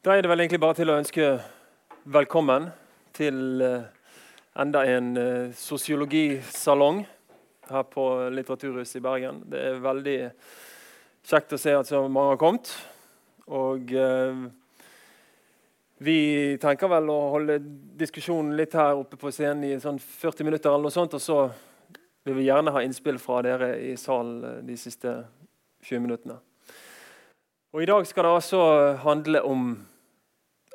Da er det vel egentlig bare til å ønske velkommen til eh, enda en eh, sosiologisalong her på Litteraturhuset i Bergen. Det er veldig kjekt å se at så mange har kommet. Og eh, vi tenker vel å holde diskusjonen litt her oppe på scenen i sånn 40 minutter, eller noe sånt, og så vil vi gjerne ha innspill fra dere i salen eh, de siste 20 minuttene. Og I dag skal det altså handle om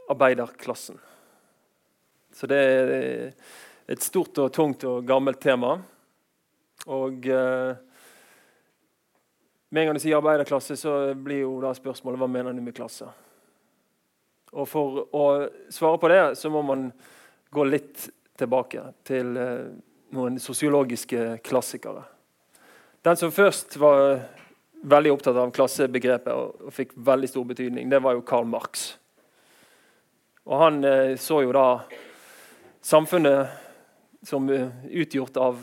arbeiderklassen. Så det er et stort og tungt og gammelt tema. Og eh, med en gang du sier arbeiderklasse, så blir jo da spørsmålet hva mener du med klasse? Og For å svare på det så må man gå litt tilbake til eh, noen sosiologiske klassikere. Den som først var veldig opptatt av klassebegrepet og, og fikk veldig stor betydning, det var jo Karl Marx. Og Han eh, så jo da samfunnet som uh, utgjort av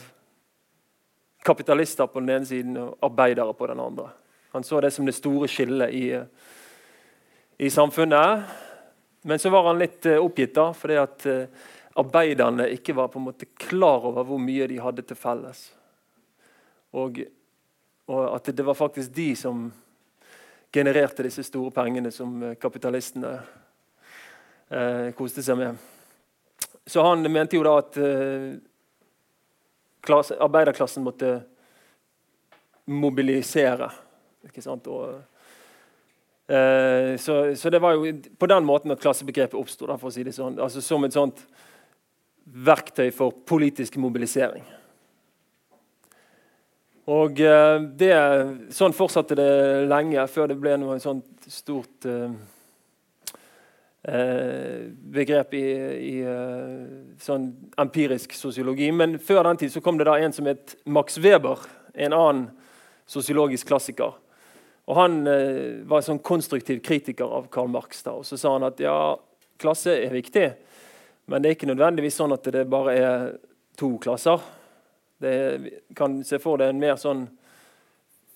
kapitalister på den ene siden og arbeidere på den andre. Han så det som det store skillet i, i samfunnet. Men så var han litt uh, oppgitt, da, fordi at uh, arbeiderne ikke var på en måte klar over hvor mye de hadde til felles. Og, og at det var faktisk de som genererte disse store pengene som kapitalistene eh, koste seg med. Så han mente jo da at eh, klasse, arbeiderklassen måtte mobilisere. Ikke sant? Og, eh, så, så, det var jo på den måten at klassebegrepet oppsto. Si sånn. altså som et sånt verktøy for politisk mobilisering. Og eh, det, Sånn fortsatte det lenge, før det ble noe sånt stort eh, Eh, begrep i, i eh, sånn empirisk sosiologi. Men før den tid så kom det da en som het Max Weber, en annen sosiologisk klassiker. Og Han eh, var en sånn konstruktiv kritiker av Karl Marx. da, og Så sa han at ja, klasse er viktig, men det er ikke nødvendigvis sånn at det bare er to klasser. Det kan se for deg en mer sånn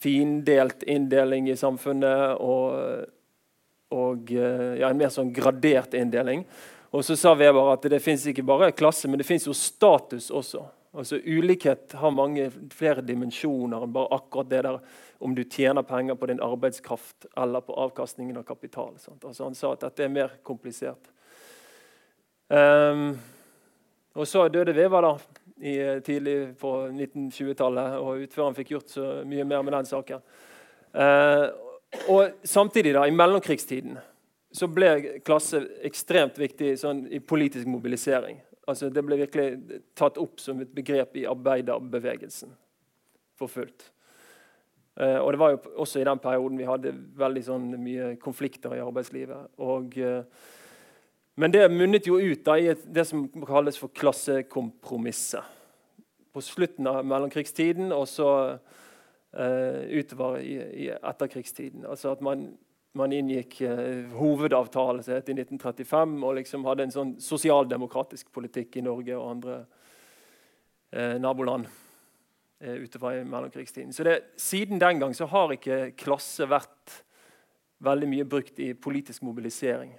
findelt inndeling i samfunnet. og og eh, ja, en mer sånn gradert inndeling. Og så sa Weber at det fins ikke bare klasse, men det fins jo status også. Altså Ulikhet har mange flere dimensjoner enn bare akkurat det der om du tjener penger på din arbeidskraft eller på avkastningen av kapital. Altså Han sa at dette er mer komplisert. Um, og så døde Weber da, i, eh, tidlig på 1920-tallet, og ut før han fikk gjort så mye mer med den saken. Eh, og Samtidig, da, i mellomkrigstiden, så ble klasse ekstremt viktig sånn, i politisk mobilisering. Altså, det ble virkelig tatt opp som et begrep i arbeiderbevegelsen for fullt. Eh, og Det var jo også i den perioden vi hadde veldig sånn, mye konflikter i arbeidslivet. Og, eh, men det munnet jo ut da, i det som kalles for klassekompromisset. På slutten av mellomkrigstiden. og så uh, utover i, i, etterkrigstiden. Altså at man, man inngikk uh, hovedavtale i 1935 og liksom hadde en sånn sosialdemokratisk politikk i Norge og andre uh, naboland utover i mellomkrigstiden. Så det, Siden den gang så har ikke klasse vært veldig mye brukt i politisk mobilisering.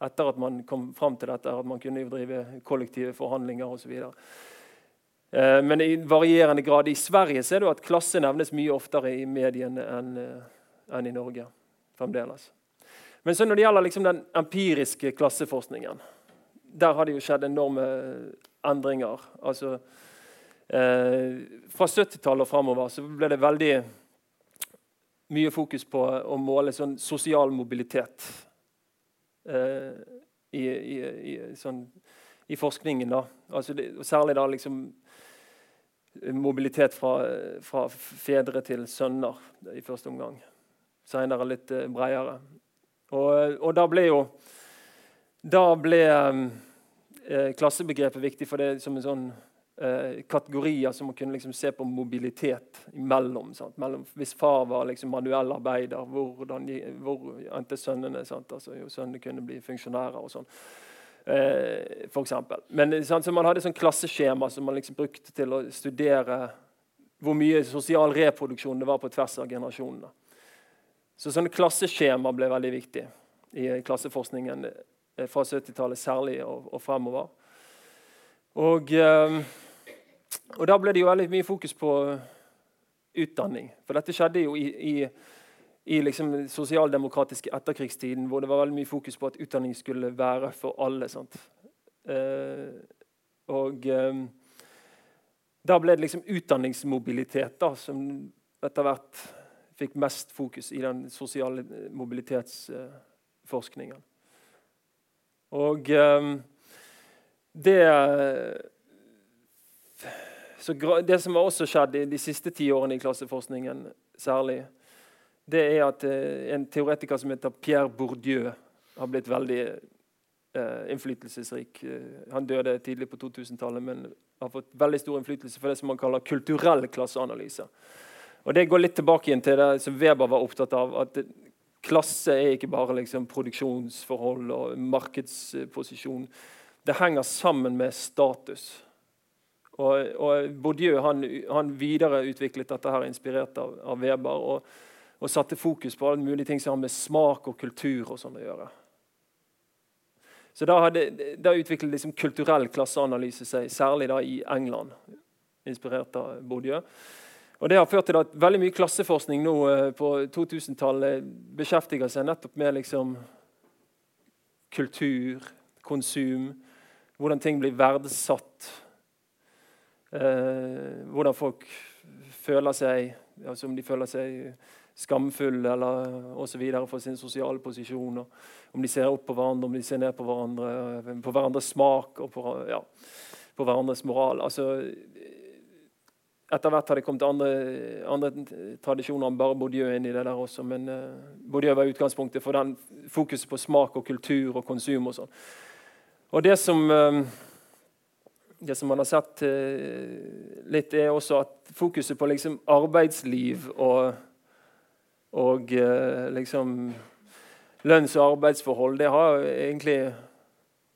Etter at man kom fram til dette, at man kunne drive kollektive forhandlinger osv. Eh, men i varierende grad. I Sverige ser du at klasse nevnes mye oftere i mediene enn enn i Norge. fremdeles. Men så når det gjelder liksom den empiriske klasseforskningen, der har det jo skjedd enorme endringer. Altså, eh, fra 70-tallet og framover så ble det veldig mye fokus på å måle sånn sosial mobilitet eh, i, i, i, sånn, i, forskningen. da. Altså det, særlig da liksom mobilitet fra, fra, fedre til sønner i første omgang. Senere litt eh, bredere. Og, og, da ble jo Da ble eh, klassebegrepet viktig for det som en sånn eh, kategorier som man kunne liksom se på mobilitet imellom. Mellom, hvis far var liksom manuell arbeider, hvordan, hvor endte sønnene? Altså, jo, sønnene kunne bli funksjonærer og sånn. Eh, for eksempel. Men sant, Man hadde sånn klasseskjema som man liksom brukte til å studere hvor mye sosial reproduksjon det var på tvers av generasjonene. Så sånne klasseskjema ble veldig viktig i klasseforskningen fra 70-tallet særlig og, og, fremover. Og, og, da ble det jo veldig mye fokus på utdanning. For dette skjedde jo i, i, i liksom sosialdemokratiske etterkrigstiden, hvor det var veldig mye fokus på at utdanning skulle være for alle. Eh, og eh, da ble det liksom utdanningsmobilitet da, som etter hvert fikk mest fokus i den sosiale mobilitetsforskningen. Og eh, det så Det som har også skjedd i de siste ti årene i klasseforskningen, særlig, det er at eh, en teoretiker som heter Pierre Bourdieu, har blitt veldig eh, innflytelsesrik. Eh, han døde tidlig på 2000-tallet, men har fått veldig stor innflytelse for det som man kaller kulturell klasseanalyse. Og Det går litt tilbake igjen til det som Weber var opptatt av. at Klasse er ikke bare liksom, produksjonsforhold og markedsposisjon. Det henger sammen med status. Og, og Bourdieu han, han videreutviklet dette her inspirert av, av Weber og, og, satte fokus på alle mulige ting som har med smak og kultur og sånn å gjøre. Så Da, hadde, da utviklet liksom kulturell klasseanalyse seg, særlig da i England, inspirert av Bourdieu. Og Det har ført til at veldig mye klasseforskning nå eh, på 2000-tallet beskjeftiger seg nettopp med liksom kultur, konsum, hvordan ting blir verdsatt hvordan folk føler seg, altså om de føler seg skamfulle eller osv. for sin sosiale posisjon. om de ser opp på hverandre, om de ser ned på hverandre, eh, på hverandres smak og på, ja, på hverandres moral. Altså, etter hvert har det kommet andre, andre tradisjoner enn bare Bourdieu inn i det der også. Men uh, Bourdieu var utgangspunktet for den fokuset på smak og kultur og konsum. og sånn. Og det som... Uh, det som man har sett eh, litt, er også at fokuset på liksom arbeidsliv og, og eh, liksom lønns- og arbeidsforhold det har egentlig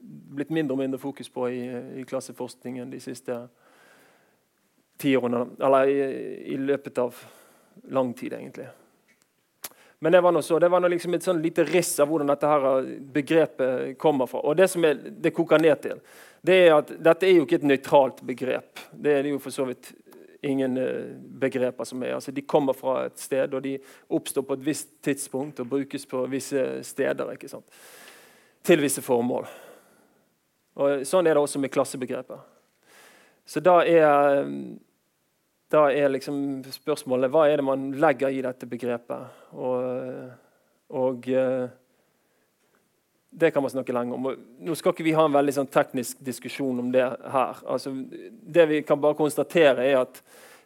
blitt mindre og mindre fokus på i, i klasseforskningen de siste tiårene. Eller i, i, løpet av lang tid, egentlig. Men det var noe så, det var noe liksom et sånn lite riss av hvordan dette her begrepet kommer fra. Og det som er, det koker ned til, det er at dette er jo ikke et nøytralt begrep. Det er det jo for så vidt ingen uh, begreper som er. Altså, de kommer fra et sted, og de oppstår på et visst tidspunkt og brukes på visse steder. ikke sant? Til visse formål. Og Sånn er det også med klassebegrepet. Så da er, da er liksom spørsmålet hva er det man legger i dette begrepet. Og, og uh, det kan man snakke lenge om. Nå skal ikke vi ha en veldig sånn teknisk diskusjon om det her. Altså, det vi kan bare konstatere, er at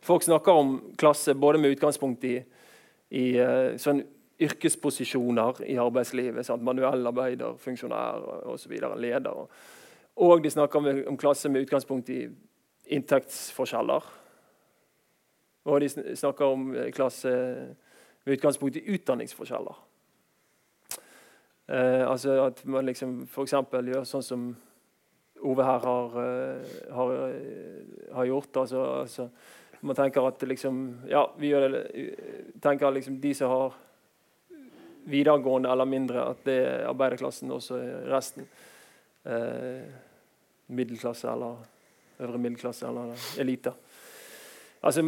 folk snakker om klasse både med utgangspunkt i, i uh, sånn yrkesposisjoner i arbeidslivet. Sant? Manuellarbeider, funksjonær osv. Leder. Og de snakker om, om klasse med utgangspunkt i inntektsforskjeller. Og de snakker om klasse med utgangspunkt i utdanningsforskjeller. Eh, altså at man liksom f.eks. gjør sånn som Ove her har, uh, har, uh, har gjort. Altså, altså, man tenker at liksom Ja, vi gjør det, tenker liksom de som har videregående eller mindre, at det er arbeiderklassen, og resten. Eh, middelklasse eller øvre middelklasse eller elite. Altså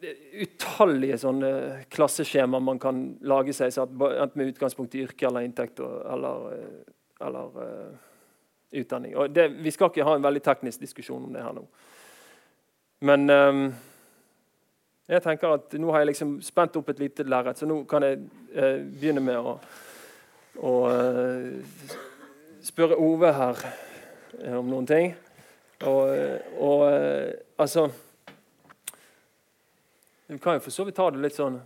utallige sånne klasseskjemaer man kan lage seg, enten med utgangspunkt i yrke eller inntekt eller, eh, eller uh, utdanning. Det, vi skal ikke ha en veldig teknisk diskusjon om det her nå. Men um, jeg tenker at nå har jeg liksom spent opp et lite lerret, så nå kan jeg uh, begynne med å, å uh, spørre Ove her om noen ting. Og, og altså vi kan jo for så vidt ta det litt sånn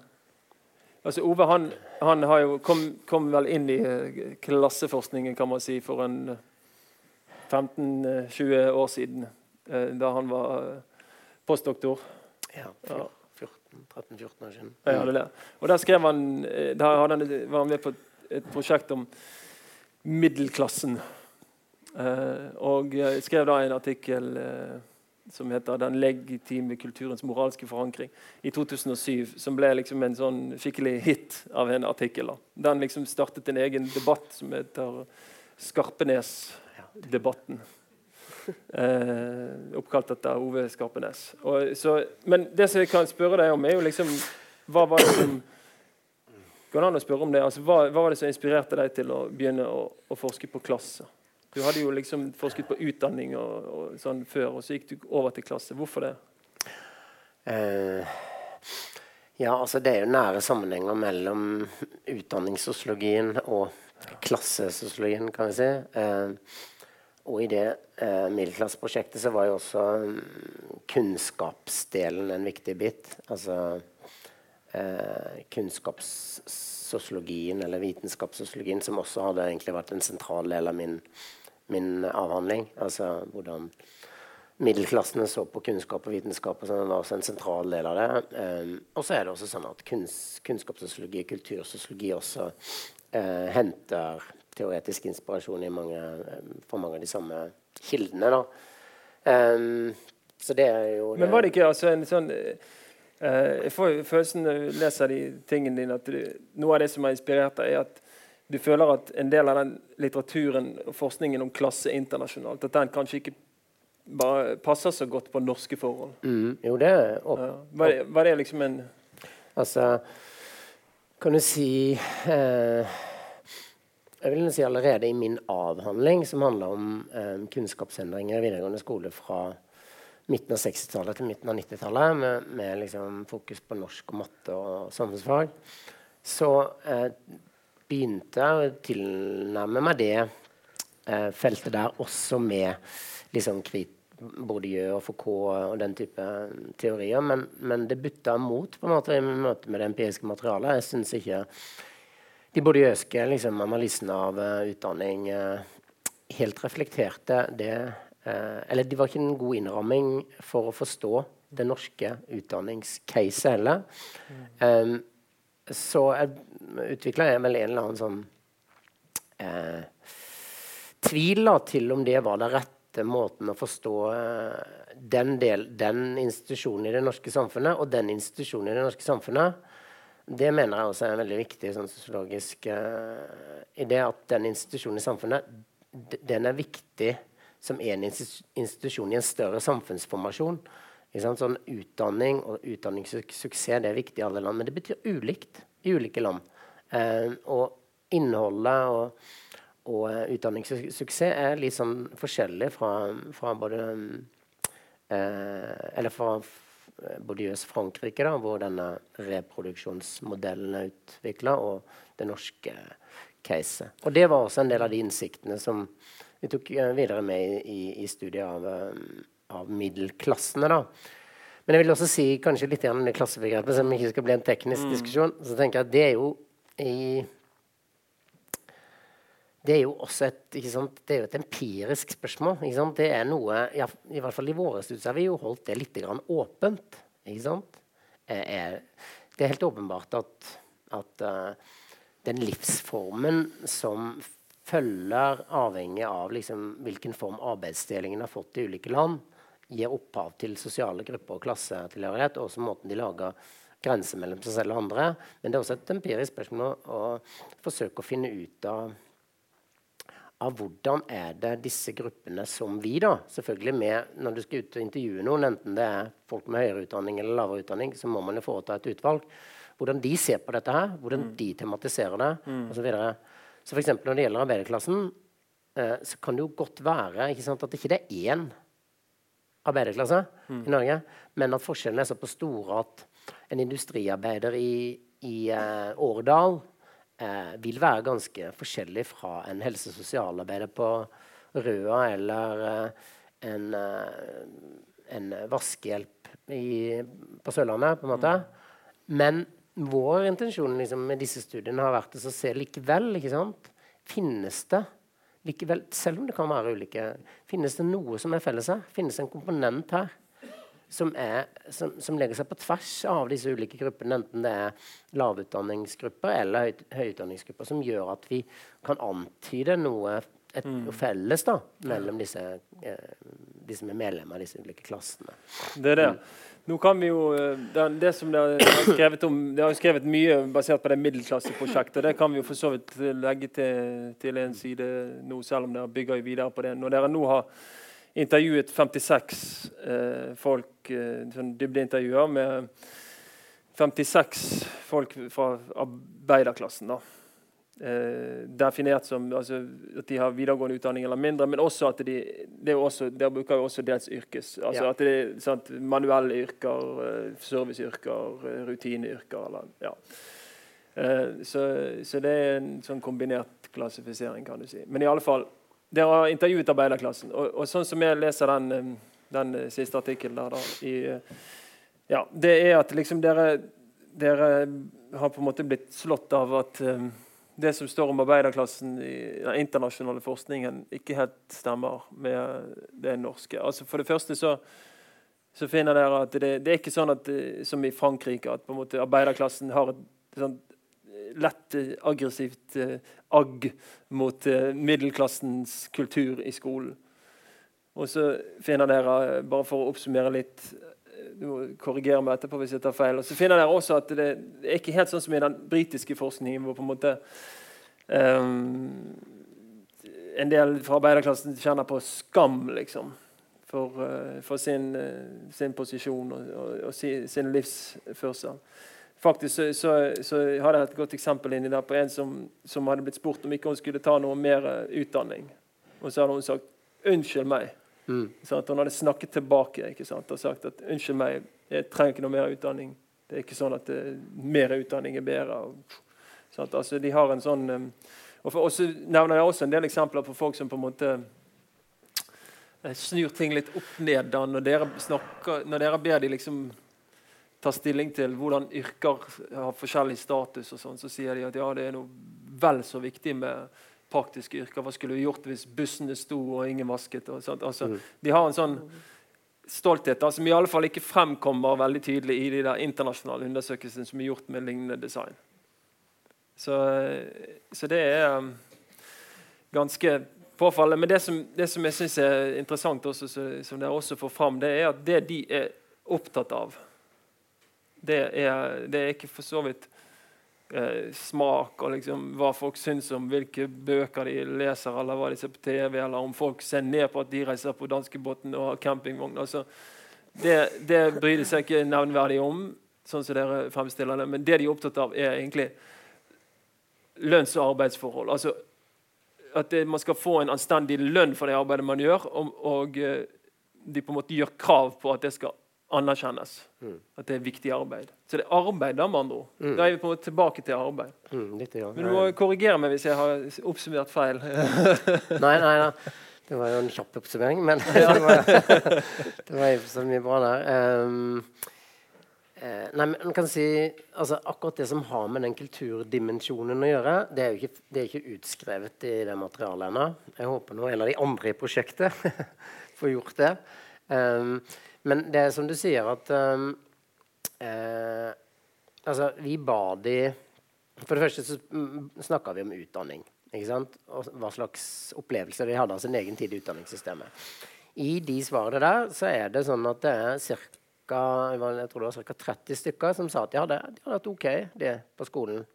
Altså, Ove han, han kom, kom, vel inn i eh, klasseforskningen kan man si, for en 15-20 eh, år siden. Eh, da han var postdoktor. Ja, 13-14 år siden. Ja, det det. Og Der skrev han, der han, var han med på et prosjekt om middelklassen. Og skrev da en artikkel som heter 'Den legitime kulturens moralske forankring' i 2007. Som ble liksom en sånn skikkelig hit av en artikkel. Da. Den liksom startet en egen debatt som heter Skarpenes-debatten. Eh, oppkalt etter Ove Skarpenes. Og, så, men det som jeg kan spørre deg om, er jo liksom Hva var det som Går det an å spørre om det? Altså, hva, hva, var det som inspirerte deg til å begynne å, å forske på klasse? Du hadde jo liksom forsket på utdanning og, og sånn før, og så gikk du over til klasse. Hvorfor det? Uh, ja, altså det er jo nære sammenhenger mellom utdanningssosiologien og klassesosiologien, kan vi si. Uh, og i det uh, middelklasseprosjektet så var jo også um, kunnskapsdelen en viktig bit. Altså kunnskapssosiologien, eller vitenskapssosiologien, som også hadde egentlig vært en sentral del av min min avhandling. Altså hvordan middelklassene så på kunnskap og vitenskap. og sånn, var også en sentral del av det. Um, og så er det også sånn at kunns, kunnskapssosiologi og kultursosiologi også uh, henter teoretisk inspirasjon mange, um, fra mange av de samme kildene. da. Um, så det er jo det. Men var det ikke altså en sånn uh, Jeg får følelsen når jeg leser de tingene dine, at du, noe av det som har inspirert deg, er at du føler at en del av den litteraturen og forskningen om klasse internasjonalt, at den kanskje ikke bare passer så godt på norske forhold? Mm, jo, det opp, ja. var, det, var, det, liksom en Altså, kan du si eh, Jeg vil si allerede i min avhandling, som handler om eh, kunnskapsendringer i videregående skole fra midten av 60-tallet til midten av 90-tallet, med, med liksom fokus på norsk og matte og samfunnsfag, så eh, begynte å tilnærme meg det eh, feltet der også med liksom Bourdieu og Foucault og den type teorier. Men, men det butta mot på en måte i møte med det empiriske materialet. Jeg syns ikke de bourdieuske liksom, analysene av uh, utdanning uh, helt reflekterte det uh, Eller de var ikke en god innramming for å forstå det norske utdanningscaset heller. Um, så utvikla jeg vel en eller annen sånn eh, tvil til om det var den rette måten å forstå eh, den, del, den institusjonen i det norske samfunnet og den institusjonen i det norske samfunnet. Det mener jeg også er en veldig viktig sånn sosiologisk uh, idé. At den institusjonen i samfunnet den er viktig som en institusjon i en større samfunnsformasjon. Sånn Utdanning og utdanningssuksess det er viktig i alle land, men det betyr ulikt i ulike land. Eh, og innholdet og, og uh, utdanningssuksess er litt sånn forskjellig fra, fra både eh, Eller fra US Frankrike, da, hvor denne reproduksjonsmodellen er utvikla, og det norske caset. Og det var også en del av de innsiktene som vi tok videre med i, i studiet av av middelklassene. da. Men jeg vil også si kanskje litt om det klassebegrepet, som ikke skal bli en teknisk mm. diskusjon. Så tenker jeg at det er jo i det er jo også et, det er jo et empirisk spørsmål. Det er noe, ja, I hvert fall i våre studier har vi jo holdt det litt åpent. Er, det er helt åpenbart at, at uh, den livsformen som følger avhengig av liksom, hvilken form arbeidsdelingen har fått i ulike land, gir opphav til sosiale grupper og klassetilhørighet, og også måten de lager grenser mellom seg selv og andre. Men det er også et empirisk spørsmål å, å forsøke å finne ut av, av hvordan er det disse gruppene som vi, da selvfølgelig med, Når du skal ut og intervjue noen, enten det er folk med høyere utdanning eller lavere utdanning, så må man jo foreta et utvalg. Hvordan de ser på dette her, hvordan mm. de tematiserer det mm. osv. Så, så f.eks. når det gjelder arbeiderklassen, eh, så kan det jo godt være ikke sant, at ikke det er én arbeiderklasse mm. i Norge, men at forskjellene er så på store at en industriarbeider i, i uh, Årdal uh, vil være ganske forskjellig fra en helse- og sosialarbeider på Røa eller uh, en, en, vaskehjelp i, på Sørlandet, på en måte. Mm. Men vår intensjon liksom, med disse studiene har vært å se likevel ikke sant? Finnes det likevel, selv om det kan være ulike, finnes det noe som er felles her? Finnes det en komponent her som, er, som, som, legger seg på tvers av disse ulike gruppene, enten det er lavutdanningsgrupper eller høy, høyutdanningsgrupper, som gjør at vi kan antyde noe et, mm. felles da, mellom disse, eh, de som er medlemmer av disse ulike klassene. Det er det. Mm. Nå kan vi jo, eh, det, det som det har skrevet om, det har skrevet mye basert på det middelklasseprosjektet. Det kan vi jo for så vidt legge til, til en side nå, selv om dere bygger videre på det. Når dere nå har intervjuet 56 eh, folk, eh, sånn dybdeintervjuer med 56 folk fra arbeiderklassen. da eh, definert som altså, at de har videregående utdanning eller mindre, men også at de det også, Der bruker vi også dels yrkes. altså ja. at det er sant, Manuelle yrker, eh, serviceyrker, eh, rutineyrker. Eller, ja. eh, så, så, det er en sånn kombinert klassifisering, kan du si. Men i alle fall, dere har intervjuet arbeiderklassen. Og, og sånn som jeg leser den, eh, den siste artikkelen der, da, i, ja, det er at liksom dere, dere har på en måte blitt slått av at um, det som står om arbeiderklassen i den internasjonale forskningen, ikke helt stemmer med det norske. Altså For det første så, så finner dere at det, det, er ikke sånn at, som i Frankrike, at på en måte arbeiderklassen har et sånn lett aggressivt eh, agg mot eh, middelklassens kultur i skolen. Og så finner dere, bare for å oppsummere litt du må korrigere meg etterpå hvis jeg tar feil. Og så finner dere også at det, er ikke helt sånn som i den britiske forskningen, hvor på en måte um, en del fra arbeiderklassen kjenner på skam liksom, for, uh, for sin, uh, sin, posisjon og, og, og sin livsførsel. Faktisk så, så, så hadde jeg et godt eksempel inni der på en som, som hadde blitt spurt om ikke hun skulle ta noe mer utdanning. Og så hadde hun sagt 'unnskyld meg'. Mm. Han hadde snakket tilbake ikke sant? og sagt at 'unnskyld meg, jeg trenger ikke noe mer utdanning'. Det er ikke sånn at det, eh, mer utdanning er bedre. Sant? Altså, de har en sånn um, og, for, så nevner jeg også en del eksempler på folk som på en måte eh, snur ting litt opp ned. Da, når, dere snakker, når dere ber de liksom ta stilling til hvordan yrker har forskjellig status, og sånn, så sier de at ja, det er noe vel så viktig med praktiske yrker. Hva skulle vi gjort hvis bussene sto og ingen vasket? Og altså, mm. De har en sånn stolthet da, som i alle fall ikke fremkommer veldig tydelig i de der internasjonale undersøkelsene som er gjort med lignende design. Så, så det er um, ganske påfallende. Men det som, det som jeg syns er interessant, også, som dere også får fram, det er at det de er opptatt av, det er, det er ikke for så vidt eh, smak og liksom, hva folk syns om hvilke bøker de leser, eller hva de ser på TV, eller om folk ser ned på at de reiser på danskebåten og har campingvogn. Altså, det, det, bryr de seg ikke nevnverdig om, sånn som dere fremstiller det. Men det de er opptatt av, er egentlig lønns- og arbeidsforhold. Altså, at det, man skal få en anstendig lønn for det arbeidet man gjør, og, og eh, de på en måte gjør krav på at det skal anerkjennes. Mm. At det er viktig arbeid. Så det er arbeid, da, med andre ord. Mm. Da er vi på en måte tilbake til arbeid. Mm, litt, ja. Men du må korrigere meg hvis jeg har oppsummert feil. nei, nei, nei. Det var jo en kjapp oppsummering, men det var, det var så mye bra der. Um, nei, men kan si, altså, Akkurat det som har med den kulturdimensjonen å gjøre, det er jo ikke, det er ikke utskrevet i det materialet ennå. Jeg håper nå en av de andre i prosjektet får gjort det. Um, men det er som du sier, at um, eh, Altså, vi ba de For det første så snakka vi om utdanning. Ikke sant? Og hva slags opplevelser de hadde av sin egen tid i utdanningssystemet. I de svarene der så er det sånn at det er ca. Jeg tror det var ca. 30 stykker som sa at de hadde, de hadde hatt OK det på skolen.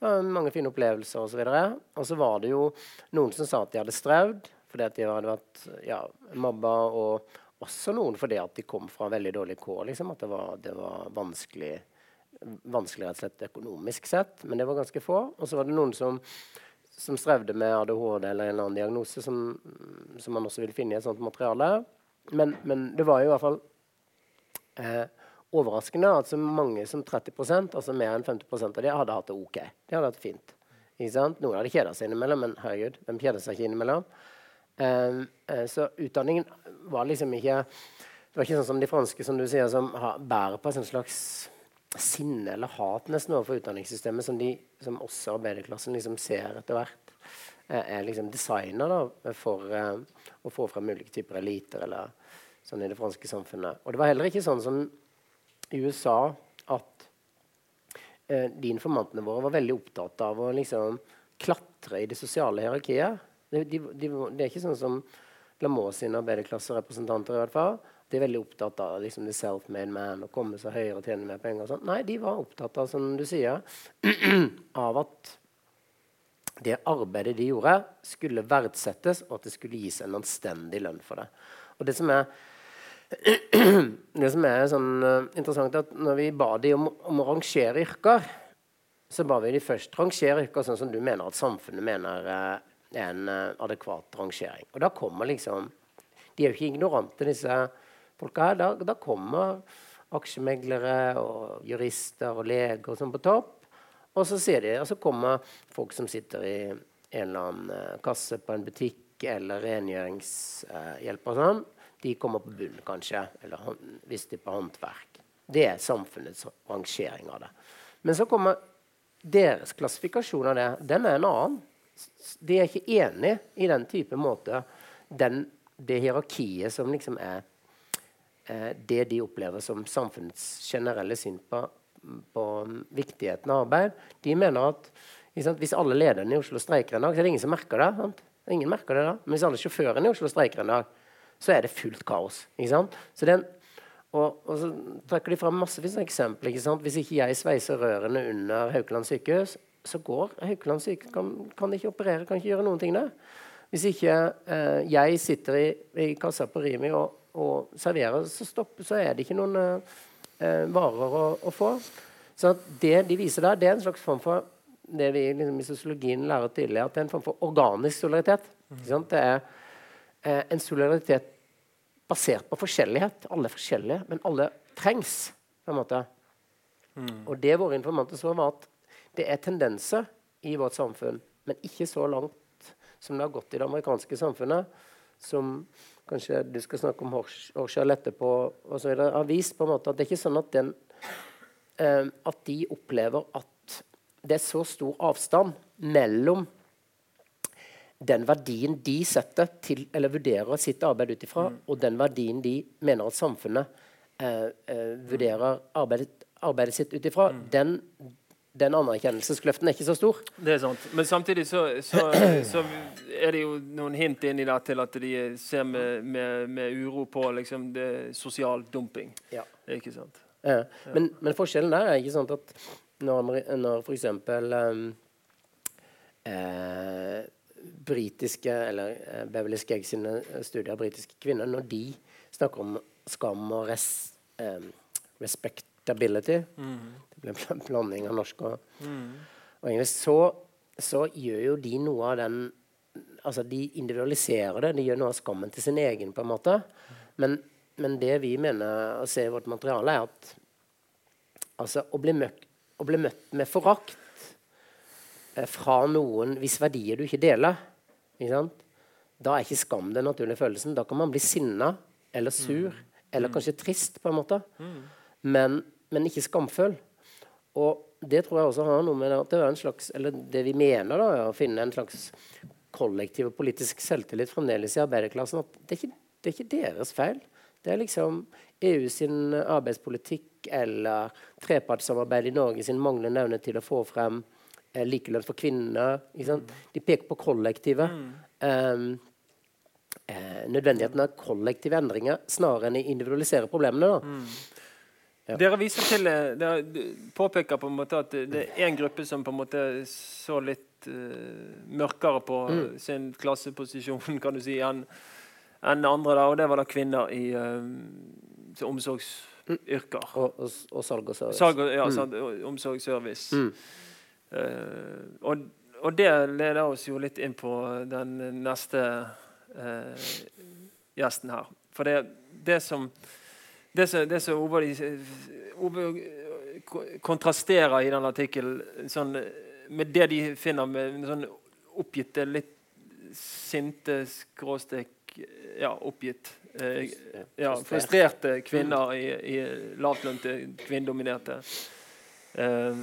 Var mange fine opplevelser osv. Og, og så var det jo noen som sa at de hadde strevd fordi at de hadde vært ja, mobba og også noen fordi at de kom fra veldig dårlige kår. Liksom, at det var, det var vanskelig, vanskelig rett og slett økonomisk sett, men det var ganske få. Og så var det noen som, som strevde med ADHD eller en eller annen diagnose, som, som man også ville finne i et sånt materiale. Men, men det var jo i hvert fall eh, overraskende at så mange som 30% altså mer enn 50% av de hadde hatt det OK. De hadde hatt det fint. Noen hadde kjeda seg innimellom, men herregud, hvem kjeder seg ikke innimellom? Um, uh, så utdanningen var liksom ikke Det var ikke sånn som de franske som du sier, som bærer på en slags sinne eller hat nesten overfor utdanningssystemet, som, de, som også arbeiderklassen liksom ser etter hvert. Uh, er liksom designa for uh, å få frem ulike typer eliter eller sånn i det franske samfunnet. Og det var heller ikke sånn som i USA at de informantene våre var veldig opptatt av å liksom klatre i det sosiale hierarkiet. De, de, de, det er ikke sånn som Lamour sine arbeiderklasserepresentanter. i hvert fall. De er veldig opptatt av liksom, the self-made man og komme seg høyere og tjene mer penger. og sånt. Nei, de var opptatt av som du sier, av at det arbeidet de gjorde, skulle verdsettes, og at det skulle gis en anstendig lønn for det. Og det som er, det som er sånn, uh, interessant, er at når vi ba de om, om, å rangere yrker, så ba vi de først rangere yrker sånn som du mener at samfunnet mener er en uh, adekvat rangering. Og da kommer liksom De er jo ikke ignorante, disse folka her. Da, da kommer aksjemeglere og jurister og leger og sånn på topp. Og så, de, og så, kommer folk som sitter i en eller annen uh, kasse på en butikk eller rengjøringshjelp og sånn. De kommer på bunnen, kanskje. Eller hvis de er på håndverk. Det er samfunnets rangering av det. Men så kommer deres klassifikasjon av det. Den er en annen. De er ikke enig i den type måte. Den, det hierarkiet som liksom er eh, det de opplever som samfunnets generelle syn på, på viktigheten av arbeid. De mener at sant, hvis alle lederne i Oslo streiker en dag, så er det ingen som merker det. Sant? Ingen merker det da. Men hvis alle sjåførene i Oslo streiker en dag, så er det fullt kaos. Så den, og, og, så trekker de fram massevis av eksempler. Ikke Hvis ikke jeg sveiser rørene under Haukeland sykehus, så går Haukeland syke kan, kan, ikke operere, kan ikke gjøre noen ting der. Hvis ikke eh, jeg sitter i, i, kassa på Rimi og, og serverer, så, stopp, så, er det ikke noen eh, varer å, å, få. Så det de viser der, det er en slags form for det vi liksom, i sosiologien lærer tidligere, at det er en form for organisk solidaritet. Mm. Det er eh, en solidaritet basert på forskjellighet. Alle er forskjellige, men alle trengs. på en måte. Mm. Og det våre informanter så, var at det er tendenser i vårt samfunn, men ikke så langt som det har gått i det amerikanske samfunnet, som kanskje du skal snakke om Horshall etterpå, og så videre, har vist på en måte at det er ikke sånn at, den, eh, at de opplever at det er så stor avstand mellom den verdien de setter til, eller vurderer sitt arbeid ut ifra, mm. og den verdien de mener at samfunnet eh, eh, vurderer arbeidet, arbeidet sitt ut ifra, mm. den den anerkjennelseskløften er ikke så stor. Det er sant. Men samtidig så, så, så er det jo noen hint inni der til at de ser med, med, med uro på liksom, det sosial dumping. Ja. Ikke sant? Ja. Men, men, forskjellen der er ikke sant at når, når f.eks. Um, eh, britiske eller eh, Beverly Skegg sine studier av britiske kvinner, når de snakker om skam og res, eh, respectability mm det blir en blanding av norsk og, mm. og engelsk, så, så, gjør jo de noe av den Altså, de individualiserer det. De gjør noe av skammen til sin egen, på en måte. Men, men det vi mener å se i vårt materiale, er at altså, å, bli møtt, å bli møtt med forakt eh, fra noen hvis verdier du ikke deler, ikke da er ikke skam den naturlige følelsen. Da kan man bli sinna eller sur mm. eller mm. kanskje trist, på en måte. Mm. Men, men, ikke skamfull. Og det tror jeg også har noe med at det er en slags, eller det vi mener, da, å finne en slags kollektiv og politisk selvtillit fremdeles i arbeiderklassen. at det er, ikke, det er ikke deres feil. Det er liksom EU sin arbeidspolitikk eller trepartssamarbeid i Norge sin manglende evne til å få frem eh, likelønn for kvinner. De peker på kollektivet. Mm. Um, eh, nødvendigheten av kollektive endringer snarere enn å individualisere problemene. Mm. Ja. Dere viser til, eh, dere påpeker på en måte at det er en gruppe som på en måte så litt uh, mørkere på mm. sin klasseposisjon kan du si, enn en andre. Da, og det var da kvinner i uh, omsorgsyrker. Mm. Og, og, og, salg og service. Salg ja, mm. omsorgsservice. Mm. Uh, og, og, det leder oss jo litt inn på den neste gjesten her. For det, det som det som, det som Ove, Ove, kontrasterer i den artikkelen sånn, med det de finner med sånn oppgitte, litt sinte skråstek ja, oppgitt eh, ja, Frustrerte kvinner i, i lavtlønte, kvinnedominerte eh,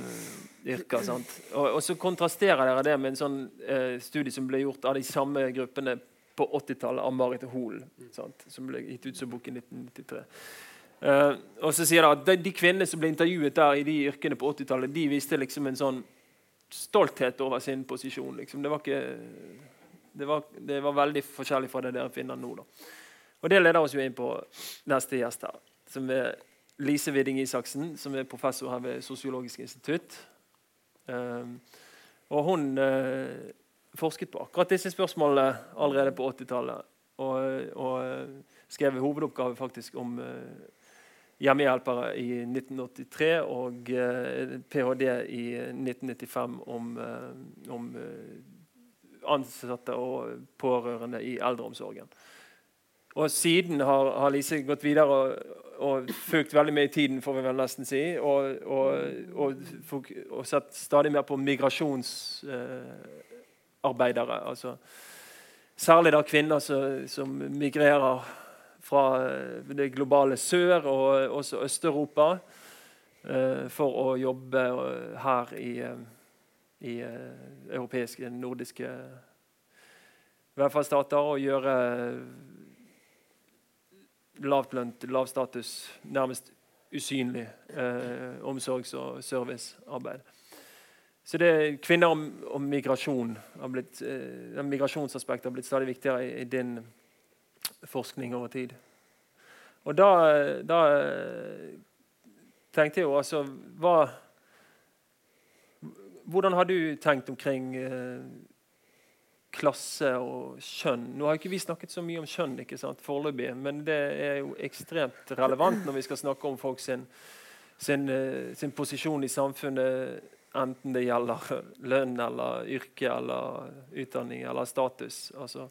yrker. Og, og, så kontrasterer dere det med en sånn eh, studie som ble gjort av de samme gruppene på 80-tallet av Marit Hoel, som ble gitt ut som bok i 1993. Uh, og så sier det at de, de, kvinnene som ble intervjuet der i de yrkene på 80-tallet, de viste liksom en sånn stolthet over sin posisjon. Liksom. Det var ikke Det var, det var, veldig forskjellig fra det dere finner nå. Da. Og Det leder oss jo inn på neste gjest her, som er Lise Widding Isaksen, som er professor her ved Sosiologisk institutt. Uh, og hun uh, forsket på akkurat disse spørsmålene allerede på 80-tallet. Og, og skrev hovedoppgave faktisk om hjemmehjelpere i 1983 og uh, ph.d. i 1995 om, om ansatte og pårørende i eldreomsorgen. Og siden har, har Lise gått videre og, og fulgt veldig med i tiden, får vi vel nesten si. Og, og, og, og sett stadig mer på migrasjonsarbeidere. Eh, altså, særlig da kvinner som, som, migrerer fra eh, det globale sør og også Øst-Europa eh, for å jobbe eh, her i, i europeiske, nordiske velferdsstater og gjøre lavtlønt, lav status, nærmest usynlig eh, omsorgs- og servicearbeid. Så det, Kvinner og migrasjon har blitt, eh, migrasjonsaspektet har blitt stadig viktigere i, i, din forskning over tid. Og da, da tenkte jeg jo altså hva, Hvordan har du tenkt omkring eh, klasse og kjønn. Nå har ikke vi snakket så mye om kjønn ikke sant, foreløpig, men det er jo ekstremt relevant når vi skal snakke om folk sin, sin, eh, sin posisjon i samfunnet, enten det gjelder lønn eller yrke eller utdanning eller status. Altså,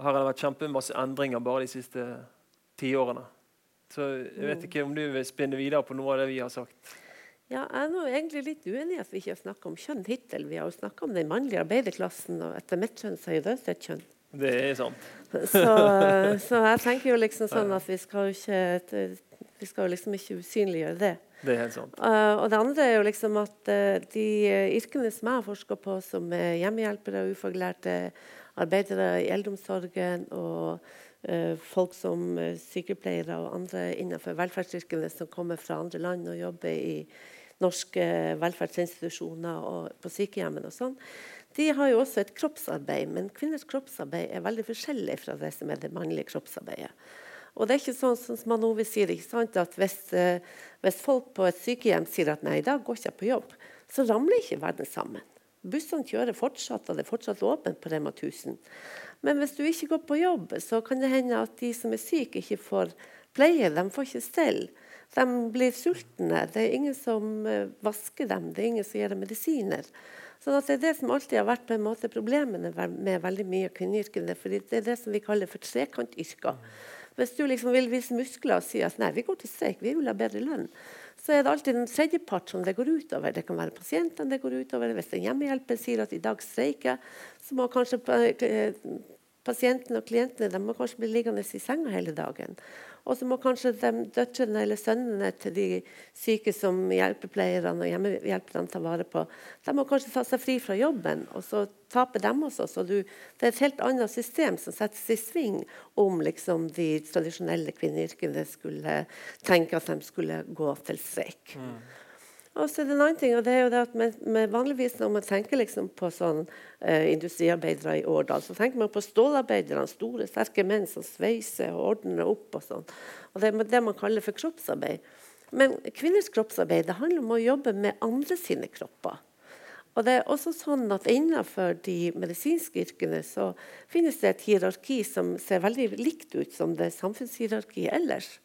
her har det vært kjempemasse endringer bare de siste tiårene. Så jeg vet ikke om du vil spinne videre på noe av det vi har sagt. Ja, jeg er nå egentlig litt uenig i at vi ikke har snakka om kjønn hittil. Vi har jo snakka om den mannlige arbeiderklassen, og etter mitt kjønn så er jo det et kjønn. Det er sant. Så, så, jeg tenker jo liksom sånn at vi skal jo ikke vi skal liksom ikke usynliggjøre det. Det er helt sant. Uh, og det andre er jo liksom at uh, de yrkene som jeg har forska på, som er hjemmehjelpere, ufaglærte arbeidere i eldreomsorgen og uh, folk som sykepleiere og andre innenfor velferdsyrkene som kommer fra andre land og jobber i norske velferdsinstitusjoner og på sykehjemmene og sånn, de har jo også et kroppsarbeid. Men kvinners kroppsarbeid er veldig forskjellig fra det som er det mannlige kroppsarbeidet. Og det er ikke sånn som Manove sier, at hvis, eh, hvis, folk på et sykehjem sier at nei, da går går ikke jeg på jobb, så ramler ikke verden sammen. Bussene kjører fortsatt, og det er fortsatt åpent på Rema 1000. Men hvis du ikke går på jobb, så kan det hende at de som er syke, ikke får pleie. De får ikke stell. De blir sultne. Det er ingen som eh, vasker dem. Det er ingen som gir dem medisiner. Så det er det som alltid har vært på en måte problemene med veldig mye av kvinneyrkene. For det er det som vi kaller for trekantyrker. Hvis du liksom vil vise muskler og si at nei, vi går til streik, vi vil ha bedre lønn, så er det alltid en tredjepart som det går utover. Det kan være pasientene det går utover. Hvis en hjemmehjelper sier at i dag streiker, så må kanskje eh, pasientene og klientene de må kanskje bli liggende i senga hele dagen. Og så må kanskje døtrene eller sønnene til de syke som hjelpepleierne og hjemmehjelperne tar vare på, de må kanskje ta seg fri fra jobben, og så taper dem også. Så du, det er et helt annet system som settes i sving om liksom, de tradisjonelle kvinneyrkene skulle tenke at de skulle gå til streik. Mm. Og så er det en annen ting, og det er jo det at med, med vanligvis Når man tenker liksom på sånn eh, industriarbeidere i Årdal, så tenker man på stålarbeiderne. Store, sterke menn som sveiser og ordner opp. og sånn. Og Det er det man kaller for kroppsarbeid. Men kvinners kroppsarbeid det handler om å jobbe med andre sine kropper. Og det er også sånn at Innenfor de medisinske yrkene så finnes det et hierarki som ser veldig likt ut som det samfunnshierarkiet ellers.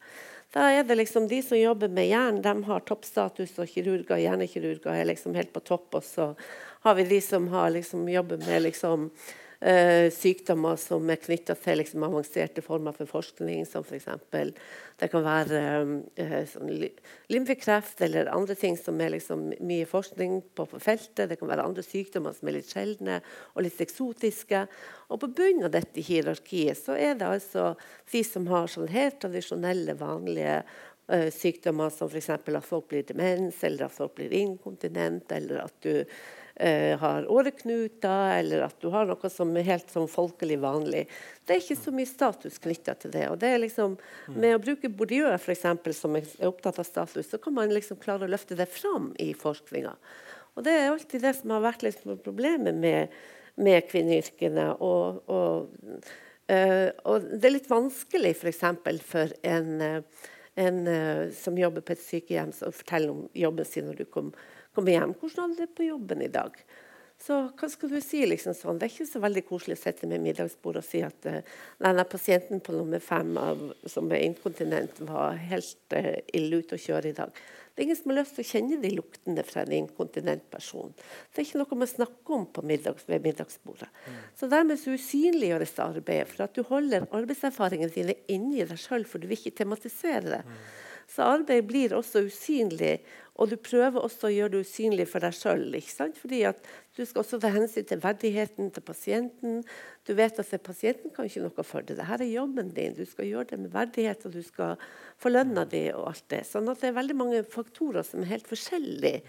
Da er det liksom De som jobber med jern, de har toppstatus, og kirurger, hjernekirurger er liksom helt på topp. Og så har vi de som har liksom jobber med liksom eh, sykdommer som er knytta til liksom, avanserte former for forskning, som f.eks. For det kan være eh, sånn, lymfekreft eller andre ting som er liksom, mye forskning på feltet. Det kan være andre sykdommer som er litt sjeldne og litt eksotiske. Og på bunnen av dette hierarkiet så er det altså de som har sånn helt tradisjonelle, vanlige uh, sykdommer, som f.eks. at folk blir demens, eller at folk blir inkontinent, eller at du eh, har åreknuter, eller at du har noe som er helt sånn folkelig vanlig. Det er ikke så mye status knytta til det. og det er liksom, Med å bruke Bourdieu eksempel, som er opptatt av status, så kan man liksom klare å løfte det fram i forskninga. Og det er alltid det som har vært liksom problemet med med kvinneyrkene. Og, og, uh, og, det er litt vanskelig f.eks. for, for en, en uh, som jobber på et sykehjem, å fortelle om jobben sin når du kommer hjem. 'Hvordan hadde du det på jobben i dag?' Så hva skal du si? liksom sånn? Det er ikke så veldig koselig å sitte med middagsbord og si at uh, denne pasienten på nummer fem av, som er inkontinent, var helt uh, ille ute å kjøre i dag. Det er ingen som har lyst til å kjenne de luktene fra en inkontinent person. Det er ikke noe man snakker om middags, ved middagsbordet. Mm. Så dermed så usynliggjøres det arbeidet, for at du holder arbeidserfaringene dine inni deg sjøl, for du vil ikke tematisere det. Mm. Så arbeidet blir også usynlig, og du prøver også å gjøre det usynlig for deg sjøl. Fordi at du skal også ta hensyn til verdigheten til pasienten. Du vet at pasienten kan ikke noe for det. Dette er jobben din. Du skal gjøre det med verdighet, og du skal få lønna di og alt det. Sånn at det er veldig mange faktorer som er helt forskjellige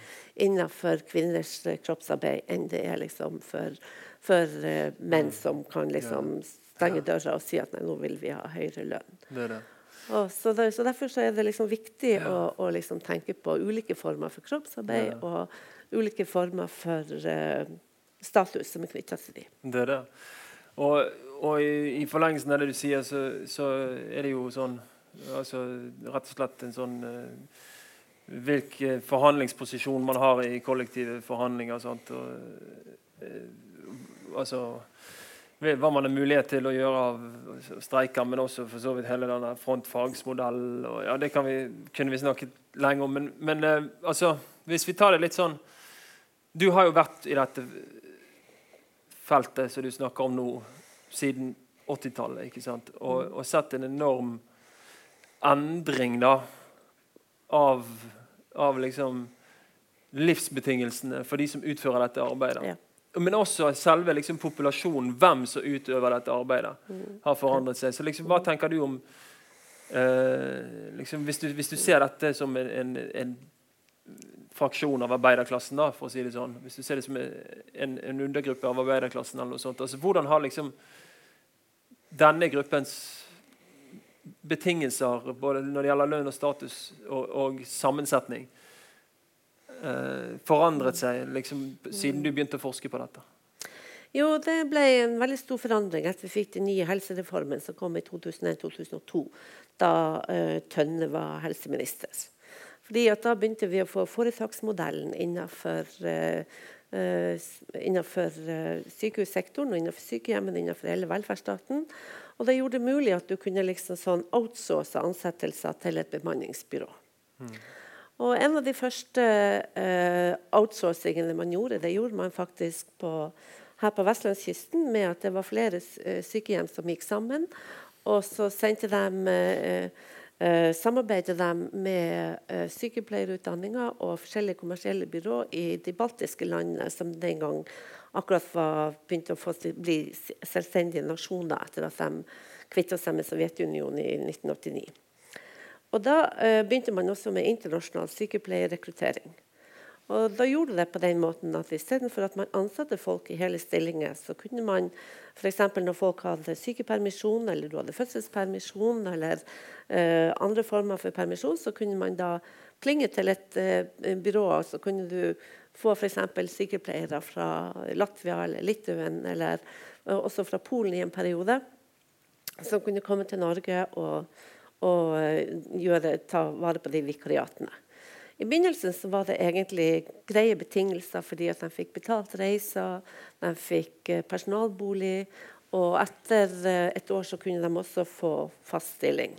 innenfor kvinners kroppsarbeid enn det er liksom for, for uh, menn som kan liksom stenge døra og si at nei, nå vil vi ha høyere lønn. Det er det. Så, der, så, Derfor så er det liksom viktig ja. å, å liksom tenke på ulike former for kroppsarbeid ja. og ulike former for uh, status som er knytta til dem. Det er det. Og, og i, i, forlengelsen av det du sier, så, så, er det jo sånn altså, Rett og slett en sånn uh, Hvilken forhandlingsposisjon man har i kollektive forhandlinger. Sant? Og, uh, altså hva man har mulighet til å gjøre av streiker, men også for så vidt hele denne frontfagsmodellen. Ja, det vi, kunne vi snakket lenge om. Men, men eh, altså, hvis vi tar det litt sånn Du har jo vært i dette feltet som du snakker om nå, siden 80-tallet. ikke sant? Og, og, sett en enorm endring da av, av liksom livsbetingelsene for de som utfører dette arbeidet. Ja men også selve liksom, populasjonen, hvem som utøver dette arbeidet, mm. har forandret seg. Så liksom, Hva tenker du om eh, liksom, hvis, du, hvis, du, ser dette som en, en, en, fraksjon av arbeiderklassen, da, for å si det sånn Hvis du ser det som en, en undergruppe av arbeiderklassen, eller noe sånt, altså, hvordan har liksom denne gruppens betingelser, både når det gjelder lønn og status og, og sammensetning, forandret seg liksom, siden du begynte å forske på dette? Jo, det ble en veldig stor forandring etter vi fikk den nye helsereformen som kom i 2001-2002, da uh, Tønne var helseminister. Fordi at Da begynte vi å få foretaksmodellen innenfor, uh, uh, innenfor sykehussektoren og innenfor sykehjemmene innenfor hele velferdsstaten. Og det gjorde det mulig at du kunne liksom sånn outsource ansettelser til et bemanningsbyrå. Mm. Og en av de første uh, outsourcingene man gjorde, det gjorde man faktisk på, her på vestlandskysten med at det var flere uh, sykehjem som gikk sammen. Og så sendte de uh, samarbeidet de med uh, sykepleierutdanninger og forskjellige kommersielle byrå i de baltiske landene, som den gang akkurat var begynt å få, bli selvstendige nasjoner etter at de kvitta seg med Sovjetunionen i 1989. Og Da eh, begynte man også med internasjonal sykepleierrekruttering. Og Da gjorde det på den måten at istedenfor at man ansatte folk i hele stillinger, så kunne man f.eks. når folk hadde sykepermisjon, eller du hadde fødselspermisjon, eller eh, andre former for permisjon, så kunne man da klinge til et eh, byrå, og så kunne du få f.eks. sykepleiere fra Latvia eller Litauen, eller eh, også fra Polen i en periode, som kunne komme til Norge og og eh, gjøre, ta vare på de vikariatene. I begynnelsen så var det egentlig greie betingelser fordi at de fikk betalt reiser, de fikk eh, personalbolig, og etter eh, et år så kunne de også få fast stilling.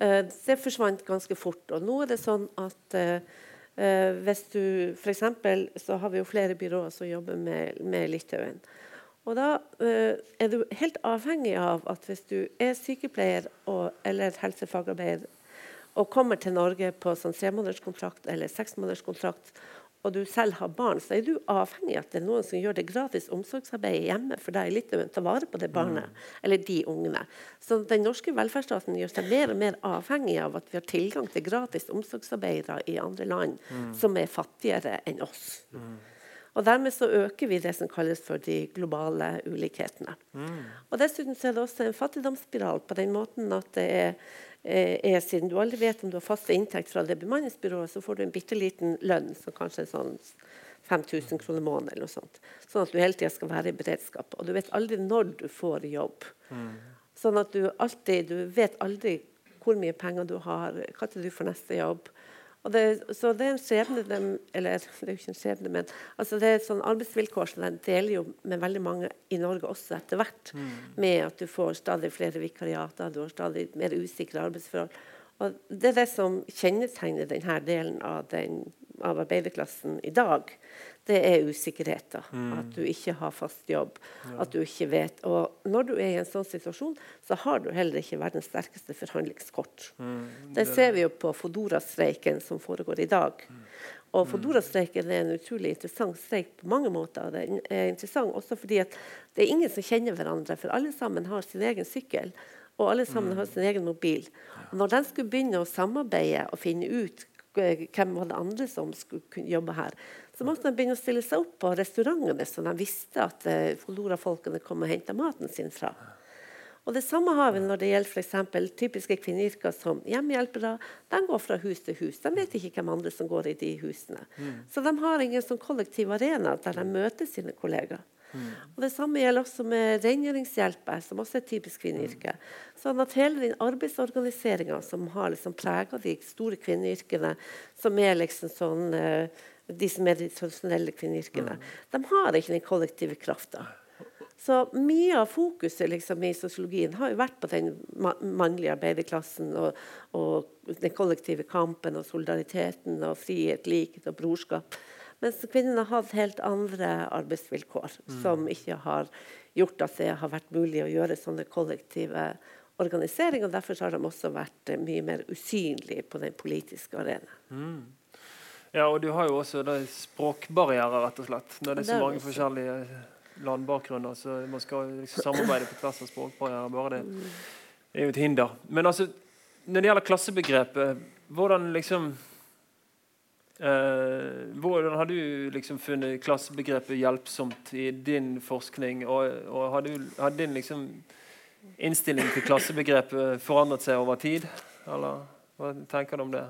Det forsvant ganske fort. Og nå er det sånn at hvis du F.eks. så har vi jo flere byråer som jobber med, med Litauen. Og da uh, er du helt avhengig av at hvis du er sykepleier og, eller helsefagarbeider og kommer til Norge på sånn tremånederskontrakt eller seksmånederskontrakt, og du selv har barn, så er du avhengig av at det er noen som gjør det gratis omsorgsarbeid hjemme for deg i Litauen. Ta vare på det barnet mm. eller de ungene. Så den norske velferdsstaten gjør seg mer og mer avhengig av at vi har tilgang til gratis omsorgsarbeidere i andre land mm. som er fattigere enn oss. Mm. Og Dermed så øker vi det som kalles for de globale ulikhetene. Mm. Og Dessuten så er det også en fattigdomsspiral på den måten at det er, eh, er, siden du aldri vet om du har fast inntekt fra det bemanningsbyrået, så får du en bitte liten lønn, som kanskje er sånn 5000 kroner måneden. eller noe sånt. Sånn at du hele tida skal være i beredskap. Og du vet aldri når du får jobb. Mm. Sånn at du alltid Du vet aldri hvor mye penger du har, når du får neste jobb. Det, så det er en skjebne de, Eller det er jo ikke en skjebne, men altså det er et sånn arbeidsvilkår som de deler jo med veldig mange i Norge også etter hvert. Mm. Med at du får stadig flere vikariater, du har stadig mer usikre arbeidsforhold. Og Det er det som kjennetegner denne delen av, den, av arbeiderklassen i dag det er usikkerheter. Mm. At du ikke har fast jobb. Ja. At du ikke vet. Og når du er i en sånn situasjon, så har du heller ikke verdens sterkeste forhandlingskort. Mm. Det, det ser vi jo på Fodora-streiken som foregår i dag. Mm. Og Fodora-streiken er en utrolig interessant streik på mange måter. Den er interessant også fordi at det er ingen som kjenner hverandre, for alle sammen har sin egen sykkel. Og alle sammen har mm. sin egen mobil. Og når de skulle begynne å samarbeide og finne ut hvem var det andre som skulle jobbe her, så måtte de begynne å stille seg opp på restaurantene så de visste at eh, Folora-folkene kom og henta maten sin fra. Og Det samme har vi når det gjelder for typiske kvinneyrker som hjemmehjelpere. De går fra hus til hus. De vet ikke hvem andre som går i de husene. Mm. Så de har ingen sånn kollektiv arena der de møter sine kollegaer. Mm. Og Det samme gjelder også med rengjøringshjelper, som også er et typisk kvinneyrke. Sånn at hele den arbeidsorganiseringa som har liksom prega de store kvinneyrkene, som er liksom sånn uh, de som er de tradisjonelle kvinneyrkene. Mm. De har ikke den kollektive krafta. Så mye av fokuset liksom, i sosiologien har jo vært på den mannlige arbeiderklassen og, og, den kollektive kampen og solidariteten og frihet, likhet og brorskap. Mens kvinnene har hatt helt andre arbeidsvilkår mm. som ikke har gjort at det har vært mulig å gjøre sånne kollektive organiseringer. og Derfor har de også vært mye mer usynlige på den politiske arena. Mm. Ja, og du har jo også språkbarrierer, rett og slett. Når det er så mange forskjellige landbakgrunner, så man skal liksom samarbeide på tvers av språkbarrierer. Bare det er jo et hinder. Men altså, når det gjelder klassebegrepet, hvordan liksom eh, Hvordan har du liksom funnet klassebegrepet hjelpsomt i din forskning? Og, og har, du, har din liksom innstilling til klassebegrepet forandret seg over tid? Eller hva tenker du om det?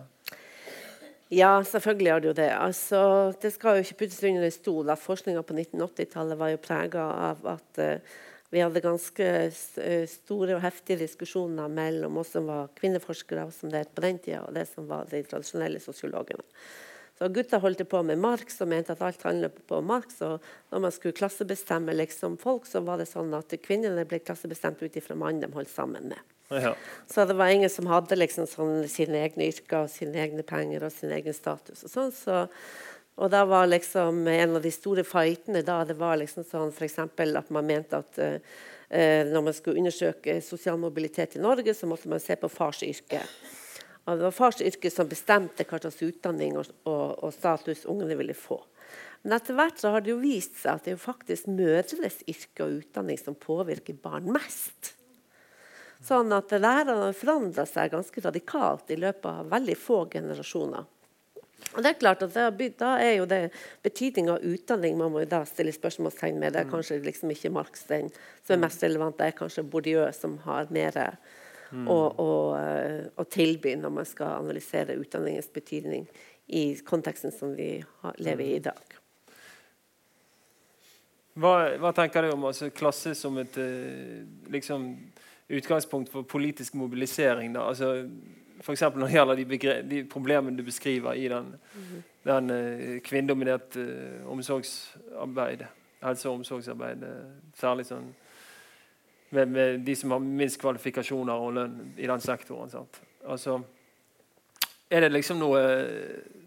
Ja, selvfølgelig har det jo det. Altså, det skal jo ikke puttes under en stol at forskninga på 1980-tallet var jo prega av at uh, vi hadde ganske eh, store og heftige diskusjoner mellom oss som var kvinneforskere som det på den tida, og det som var de tradisjonelle sosiologene. Så Gutta holdt på med Marx og mente at alt handlet på Marx. og Når man skulle klassebestemme liksom, folk, så var det sånn at kvinnene ble klassebestemt ut ifra mannen de holdt sammen med. Ja. Så det var ingen som hadde liksom sånn sine egne yrker og sine egne penger og sin egen status. Og sånn, så, og da var liksom en av de store fightene da, det var liksom sånn f.eks. at man mente at uh, når man skulle undersøke sosial mobilitet i Norge, så måtte man se på fars yrke. Og det var fars yrke som bestemte hva slags utdanning og, og, og status ungene ville få. Men etter hvert så har det jo vist seg at det er faktisk mødrenes yrke og utdanning som påvirker barn mest. Sånn at det har forandra seg ganske radikalt i løpet av veldig få generasjoner. Og det er klart at Da er jo det betydning av utdanning man må jo da stille spørsmålstegn med. Det er mm. kanskje liksom ikke Marx den som er mest relevant, det er kanskje Bourdieu som har mer mm. å, å, å, tilby når man skal analysere utdanningens betydning i konteksten som vi lever i i dag. Hva, hva tenker du om altså, klasse som et eh, liksom utgangspunkt for politisk mobilisering. Da. Altså, F.eks. når det gjelder de, de, problemene du beskriver i den, mm. den uh, kvinnedominerte uh, omsorgsarbeidet, helse- og omsorgsarbeid. Uh, særlig sånn med, med, de som har minst kvalifikasjoner og lønn i den sektoren. Sant? Altså, er det liksom noe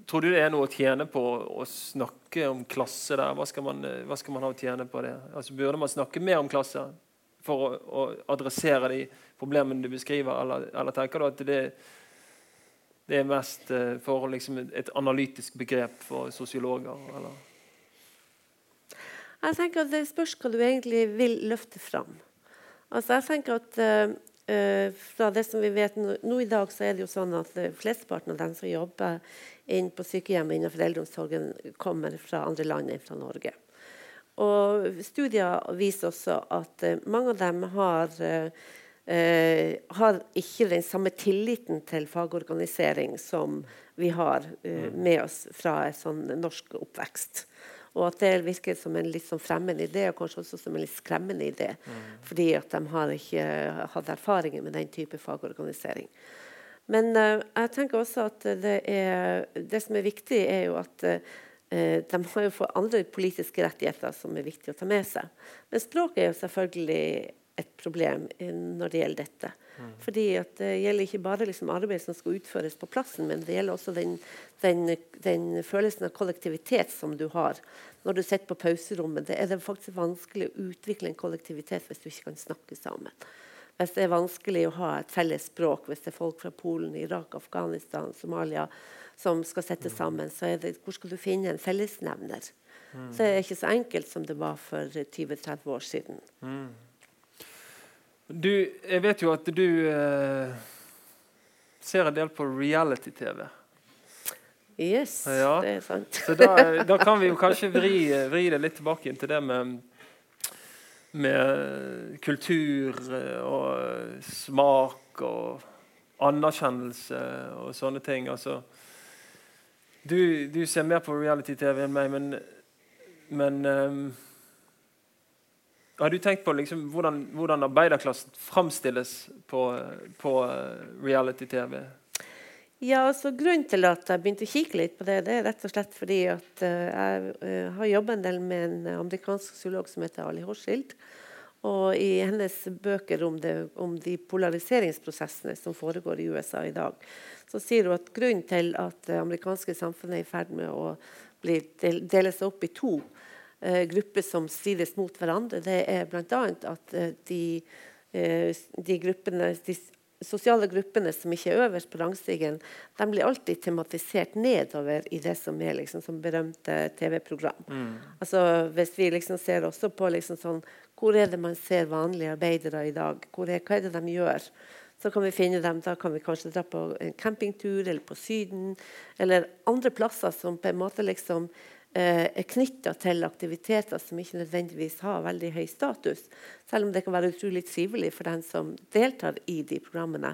Tror du det er noe å tjene på å snakke om klasse der? Hva skal man, hva skal man ha å tjene på det? Altså, burde man snakke mer om klasse? for å, å, adressere de problemene du beskriver, eller, eller tenker du at det, det er mest uh, for liksom, et analytisk begrep for sosiologer? Jeg tenker at Det spørs hva du egentlig vil løfte fram. Altså, jeg tenker at uh, uh, fra det som vi vet nå, nå, i dag, så er det jo sånn at flesteparten av dem som jobber inn på sykehjem innenfor eldreomsorgen, kommer fra andre land enn fra Norge. Og Studier viser også at uh, mange av dem har, uh, har, ikke den samme tilliten til fagorganisering som vi har uh, med oss fra en sånn norsk oppvekst. Og at det virker som en litt sånn fremmed idé, og kanskje også som en litt skremmende idé. Mm. Fordi at de har ikke hatt erfaringer med den type fagorganisering. Men uh, jeg tenker også at det, er, det, som er viktig, er jo at uh, de har jo fått andre politiske rettigheter som er viktig å ta med seg. Men språket er jo selvfølgelig et problem når det gjelder dette. Mm. Fordi Det gjelder ikke bare liksom arbeid som skal utføres på plassen, men det gjelder også den, den, den, følelsen av kollektivitet som du har når du sitter på pauserommet. Det er det faktisk vanskelig å utvikle en kollektivitet hvis du ikke kan snakke sammen. Hvis det er vanskelig å ha et felles språk, hvis det er folk fra Polen, Irak, Afghanistan, Somalia som skal sette mm. sammen, så er det, hvor skal du finne en fellesnevner? Mm. Så det er ikke så enkelt som det var for 20-30 år siden. Mm. Du, jeg vet jo at du eh, ser en del på reality-TV. Yes, ja. det er sant. Så da, da, kan vi jo kanskje vri, vri, det litt tilbake til det med, med kultur eh, og smak og anerkjennelse og sånne ting. Altså, du, du ser mer på reality-TV enn meg, men, men um, har du tenkt på liksom, hvordan, hvordan, arbeiderklassen framstilles på, på eh, reality-TV? Ja, altså Grunnen til at jeg begynte å kikke litt på det, det er rett og slett fordi at uh, jeg uh, har jobbet en del med en amerikansk zoolog som heter Ali Horshild. Og i hennes bøker om, det, om, de polariseringsprosessene som foregår i USA i dag, så sier hun at grunnen til at det amerikanske samfunnet er i ferd med å bli del, dele seg opp i to, eh, grupper som strides mot hverandre, det er bl.a. at eh, de, eh, de, gruppene, de sosiale gruppene som ikke er øverst på rangstigen, de blir alltid tematisert nedover i det som er liksom, som berømte TV-program. Mm. Altså, hvis vi liksom ser også på liksom sånn, hvor er det man ser vanlige arbeidere i dag, er, hva er det de gjør? Så kan vi finne dem, Da kan vi kanskje dra på en campingtur eller på Syden eller andre plasser som på en måte liksom Eh, er knytta til aktiviteter som ikke nødvendigvis har veldig høy status. Selv om det kan være utrolig trivelig for den som deltar i de programmene.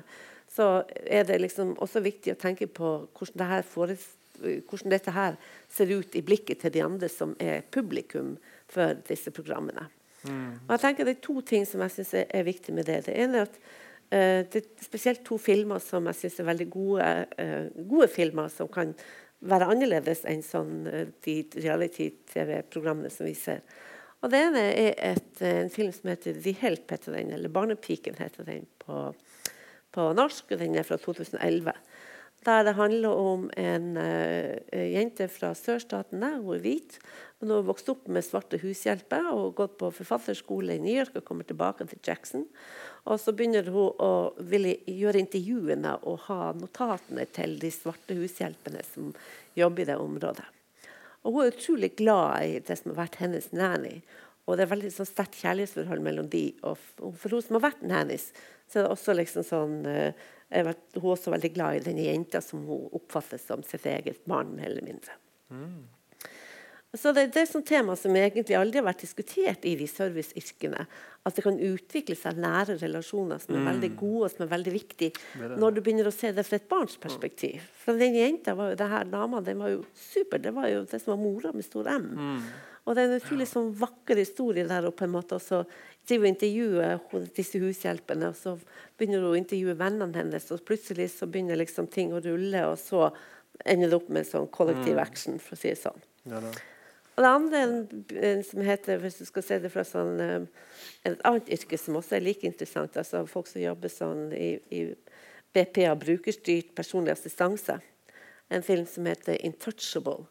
Så er det liksom også viktig å tenke på hvordan, det fores, hvordan dette her ser ut i blikket til de andre som er publikum for disse programmene. Mm. Og jeg tenker Det er to ting som jeg syns er, er viktig med det. Det ene er at uh, det er spesielt to filmer som jeg syns er veldig gode, uh, gode filmer, som kan være annerledes enn sånn, eh, de reality-TV-programmene som vi ser. Og Det ene er et, eh, en film som heter 'The Help', heter den, eller 'Barnepiken' heter den på, på norsk. Den er fra 2011. Der det handler om en uh, jente fra sørstatene. Hun er hvit. Hun har vokst opp med svarte hushjelper og gått på forfatterskole i New York og kommer tilbake til Jackson. Og så begynner hun å gjøre intervjuene og ha notatene til de svarte hushjelpene som jobber i det området. Og hun er utrolig glad i det som har vært hennes nanny. Og det er veldig sånn sterkt kjærlighetsforhold mellom de. Og for hun som har vært nannies, så er det også liksom sånn vet, Hun er også veldig glad i denne jenta som hun oppfatter som sitt eget barn, eller mindre. Mm. Så det, det, er et tema som egentlig aldri har vært diskutert i de serviceyrkene. At det kan utvikle seg nære relasjoner som er mm. veldig gode og som er veldig viktige når du begynner å se det fra et barns perspektiv. For den jenta, var jo, det her dama, den var jo super. Det var jo det som var mora med stor M. Mm. Og det er en utrolig sånn vakker historie der og på en måte også driver intervjuer disse hushjelpene, og så begynner hun å intervjue vennene hennes, og plutselig så begynner liksom ting å rulle, og så ender det opp med sånn kollektiv mm. action, for å si det sånn. Ja, og det andre en, som heter, hvis du skal se det fra sånn, eh, et annet yrke som også er like interessant, altså folk som jobber sånn i, i BPA, brukerstyrt personlig assistanse. En film som heter 'Intouchable',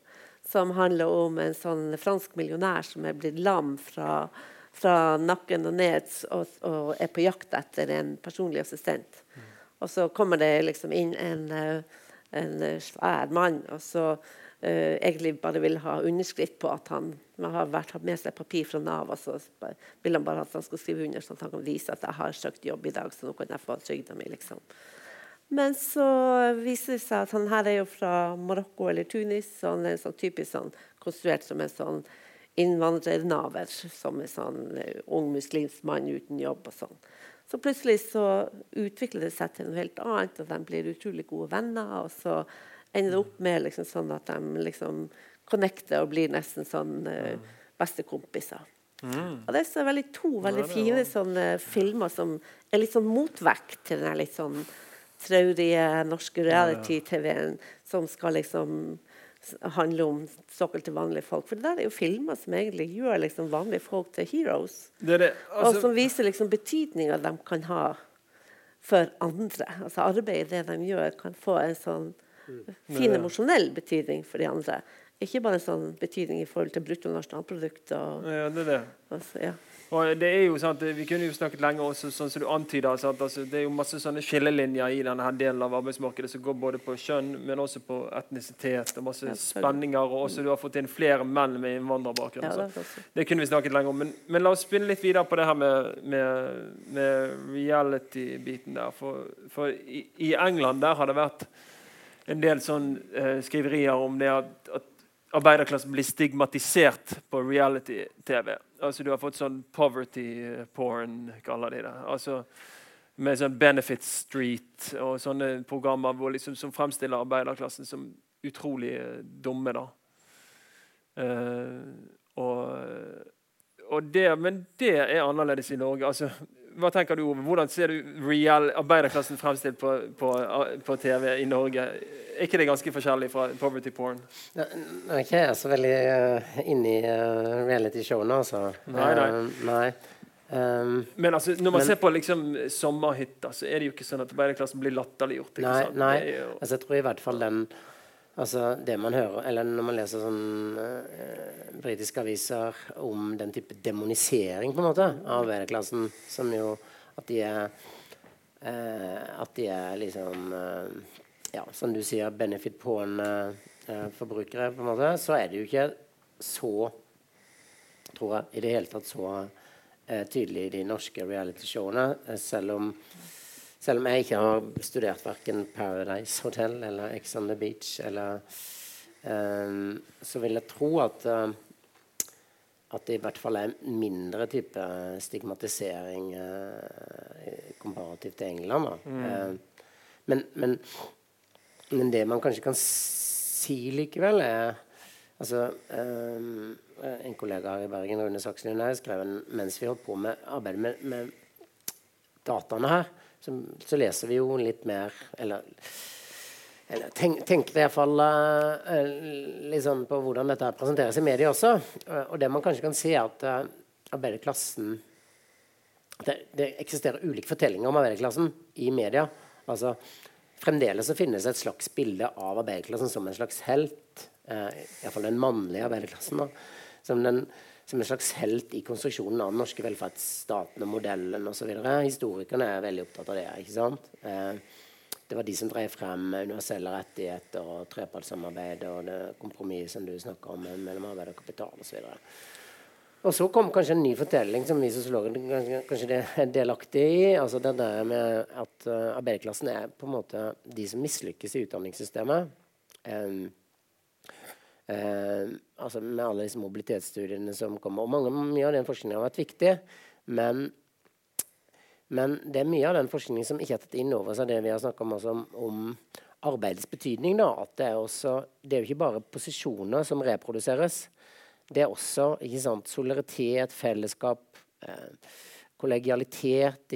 som handler om en sånn fransk millionær som er blitt lam fra, fra nakken og ned og, og, er på jakt etter en personlig assistent. Mm. Og så kommer det liksom inn en, eh, en svær mann, og så uh, egentlig bare vil ha underskrift på at han, har vært, hatt med seg papir fra Nav. Og så vil han bare at han skal skrive under, sånn at han kan vise at jeg har søkt jobb i dag. så nå kan jeg få trygda mi, liksom. Men så viser det seg at han her er jo fra Marokko eller Tunis. så Han er sånn typisk sånn, konstruert som en sånn innvandrernaver. Som en sånn uh, ung muslimsk mann uten jobb og sånn. Så plutselig så utvikler det seg til noe helt annet, og de blir utrolig gode venner. og så ender opp med liksom sånn at de liksom connecter og blir nesten sånn uh, bestekompiser. Mm. Og det er veldig to veldig fine sånne filmer som er litt sånn motvekt til den litt sånn traurige norske reality-TV-en som skal liksom handle om såkalte vanlige folk. For det der er jo filmer som egentlig gjør liksom vanlige folk til heroes. Det det. Altså, og som viser liksom betydninga de kan ha for andre. Altså Arbeidet det de gjør, kan få en sånn fin emosjonell betydning for de andre. Ikke bare sånn betydning i forhold til bruttonasjonalprodukt. Og, ja, det er det. Altså, ja. Og det er jo sant, Vi kunne jo snakket lenger også, sånn som du antyder. Altså, det er jo masse sånne skillelinjer i denne delen av arbeidsmarkedet som går både på kjønn, men også på etnisitet. og Masse spenninger. Og også du har fått inn flere menn med innvandrerbakgrunn. Ja, det, det, kunne vi snakket lenger om. Men, men, la oss spinne litt videre på det her med, med, med reality-biten der. For, for i, i, England der har det vært en del sånn eh, skriverier om det at, at arbeiderklassen blir stigmatisert på reality-TV. Altså Du har fått sånn poverty porn, kaller de det. Altså Med sånn Benefit Street og sånne programmer hvor liksom, som fremstiller arbeiderklassen som utrolig uh, dumme. da. Uh, og, og det, men det er annerledes i Norge. altså hva tenker du om, Hvordan ser du real arbeiderklassen fremstilt på, på, på, TV i Norge? Er ikke det ganske forskjellig fra poverty porn? Nå er ikke jeg så veldig uh, inne i uh, reality-showene, altså. Nei, nei. Uh, nei. Um, men altså, når man men, ser på liksom, sommerhytter, så er det jo ikke sånn at arbeiderklassen blir latterliggjort. Nei, nei. Altså, jeg tror i hvert fall den Altså det man hører, eller Når man leser sånn uh, britiske aviser om den type demonisering på en måte av arbeiderklassen, som jo at de er uh, At de er liksom uh, Ja, som du sier, benefit på en forbrukere, på en måte, så er det jo ikke så Tror jeg i det hele tatt så tydelig i de norske realityshowene, selv om selv om jeg ikke har studert verken Paradise Hotel eller Ex on the Beach, eller, um, så vil jeg tro at, uh, at det i hvert fall er mindre type stigmatisering uh, komparativt til England. Mm. Uh, men, men, men, det man kanskje kan si likevel, er altså, um, En kollega her i Bergen, Rune Saksen skrev en, mens vi holdt på med arbeidet med, med dataene her så, så, leser vi jo litt mer Eller, eller tenk, tenker iallfall uh, liksom litt sånn på hvordan dette presenteres i media også. Uh, og det man kanskje kan si, er at uh, arbeiderklassen det, det, eksisterer ulike fortellinger om arbeiderklassen i media. Altså, Fremdeles så finnes et slags bilde av arbeiderklassen som en slags helt. Uh, Iallfall den mannlige arbeiderklassen. Da, som den som en slags helt i konstruksjonen av den norske velferdsstaten og modellen osv. Historikerne er veldig opptatt av det. ikke sant? Eh, det var de som drev frem universelle rettigheter og trepartssamarbeid og det kompromisset som du snakker om mellom arbeid og kapital osv. Og så kom kanskje en ny fortelling som vi sosiologer kanskje er delaktig i. altså det der med At uh, arbeiderklassen er på en måte de som mislykkes i utdanningssystemet. Um, Eh, altså med alle disse mobilitetsstudiene som kommer. Og mange, mye av den forskningen har vært viktig. Men, men, det er mye av den forskningen som ikke har tatt inn over seg det vi har snakka om, altså, om, arbeidets betydning. Da. At det er, også, det er jo ikke bare posisjoner som reproduseres. Det er også ikke sant, solidaritet, fellesskap, eh, kollegialitet,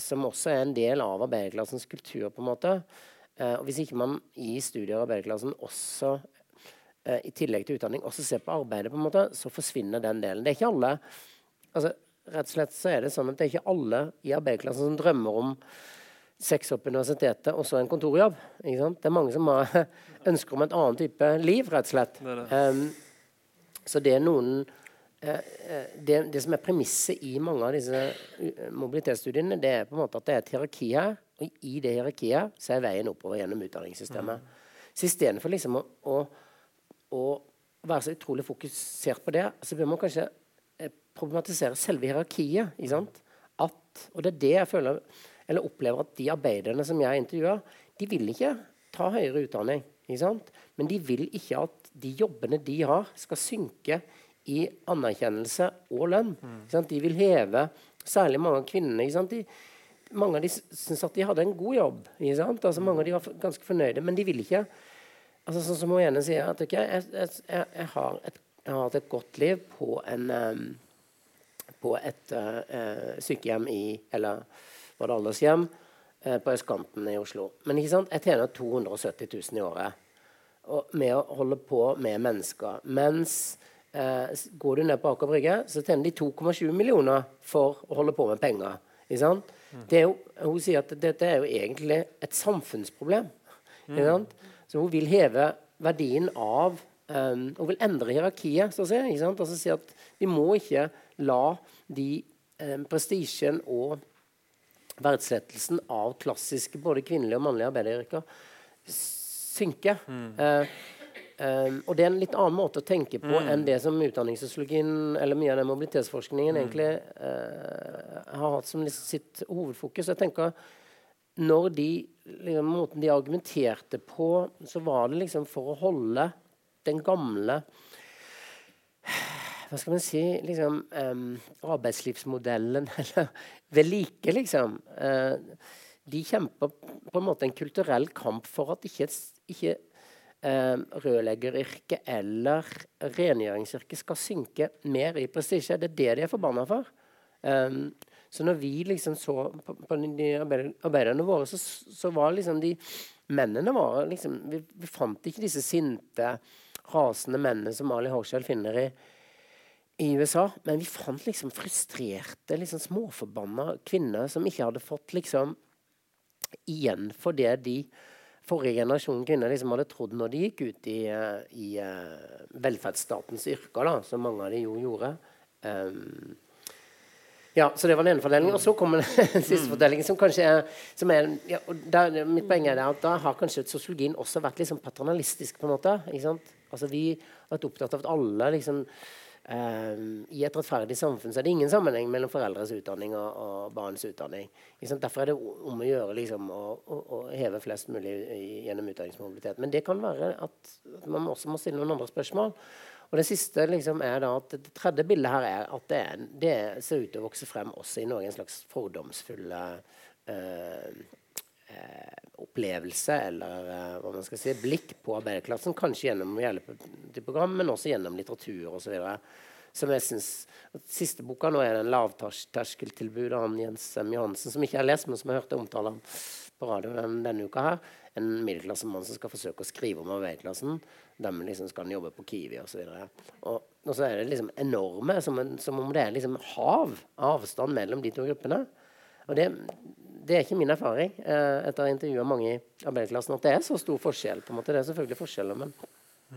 som også er en del av arbeiderklassens kultur. på en måte. Eh, og Hvis ikke man i studier av arbeiderklassen også eh, i tillegg til utdanning også ser på arbeidet, på en måte, så forsvinner den delen. Det er ikke alle altså, rett og slett så er det sånn at det er ikke alle i arbeiderklassen som drømmer om seks opp universitetet og så en kontorjobb. Ikke sant? Det er mange som har ønsker om et annet type liv, rett og slett. Det det. Um, så det er noen uh, det, det, som er premisset i mange av disse mobilitetsstudiene, det er på en måte at det er et hierarki her. Og i det hierarkiet så er veien oppover gjennom utdanningssystemet. Mm. Så istedenfor liksom å, å å være så utrolig fokusert på det, så bør man kanskje eh, problematisere selve hierarkiet. At, og det er det jeg føler, eller opplever at de arbeiderne som jeg intervjuer, de vil ikke ta høyere utdanning. Men de vil ikke at de jobbene de har, skal synke i anerkjennelse og lønn. Mm. De vil heve Særlig mange av kvinnene. De, mange av de syns at de hadde en god jobb. Altså, mange av de var ganske fornøyde, men de vil ikke altså, sånn som hun ene sier at okay, jeg, jeg, jeg, har et, jeg har hatt et godt liv på en um, på et uh, sykehjem i Eller var det aldershjem uh, på østkanten i Oslo. Men ikke sant? jeg tjener 270 000 i året og, med å holde på med mennesker. Mens uh, går du ned på Aker Brygge, så tjener de 2,7 millioner for å holde på med penger. Ikke sant? Jo, hun sier at dette er jo egentlig et samfunnsproblem. Mm. Så hun vil heve verdien av um, Hun vil endre hierarkiet. så å si, Altså si at Vi må ikke la de um, prestisjen og verdsettelsen av klassiske både kvinnelige og mannlige arbeideryrker synke. Mm. Uh, Um, og det er en litt annen måte å tenke på mm. enn det som utdanningssosiologien eller mye av den mobilitetsforskningen mm. egentlig uh, har hatt som liksom sitt hovedfokus. Jeg tenker når de, liksom, Måten de argumenterte på, så var det liksom for å holde den gamle hva skal man si liksom, um, Arbeidslivsmodellen eller ved like, liksom. Uh, de kjemper på en måte en kulturell kamp for at ikke, ikke uh, rørleggeryrket eller rengjøringsyrket skal synke mer i prestisje. Det er det de er forbanna for. Um, så når vi liksom så på, på de arbeiderne våre, så, så, var liksom de mennene våre liksom, vi, vi, fant ikke disse sinte, rasende mennene som Ali Horshall finner i, i USA. Men vi fant liksom frustrerte, liksom småforbanna kvinner som ikke hadde fått liksom igjen for det de forrige generasjon kvinner liksom hadde trodd når de gikk ut i, eh, i uh, velferdsstatens yrker, da, som mange av de jo gjorde. Um, ja, så det var den ene fordelingen. Og så kommer den siste mm. fordelingen, som kanskje er, som er ja, der, Mitt poeng er at da har kanskje sosiologien også vært liksom paternalistisk. på en måte? Altså Vi har vært opptatt av at alle liksom eh, I et rettferdig samfunn så er det ingen sammenheng mellom foreldres utdanning og, og barns utdanning. Derfor er det om å gjøre liksom, å, å, å, heve flest mulig gjennom utdanningsmobilitet. Men det kan være at man også må stille noen andre spørsmål. Og Det siste liksom, er da at det tredje bildet her er at det, er, det ser ut til å vokse frem også i noen slags fordomsfulle uh, uh, opplevelse eller uh, hva man skal si, blikk på arbeiderklassen. Kanskje gjennom å hjelpe til program, men også gjennom litteratur osv. Som jeg synes, Siste boka nå er den lavterskeltilbudet av Jens M. Johansen, som ikke har lest, men som jeg hørte omtale på radio denne, denne uka. her, En middelklassemann som skal forsøke å skrive om arbeiderklassen. Dem liksom skal han jobbe på Kiwi osv. Og, og, og så er det liksom enorme, som, en, som om det er liksom hav avstand mellom de to gruppene. Og det, det er ikke min erfaring eh, etter å ha intervjua mange i arbeiderklassen at det er så stor forskjell. på en måte. Det er selvfølgelig forskjeller, men,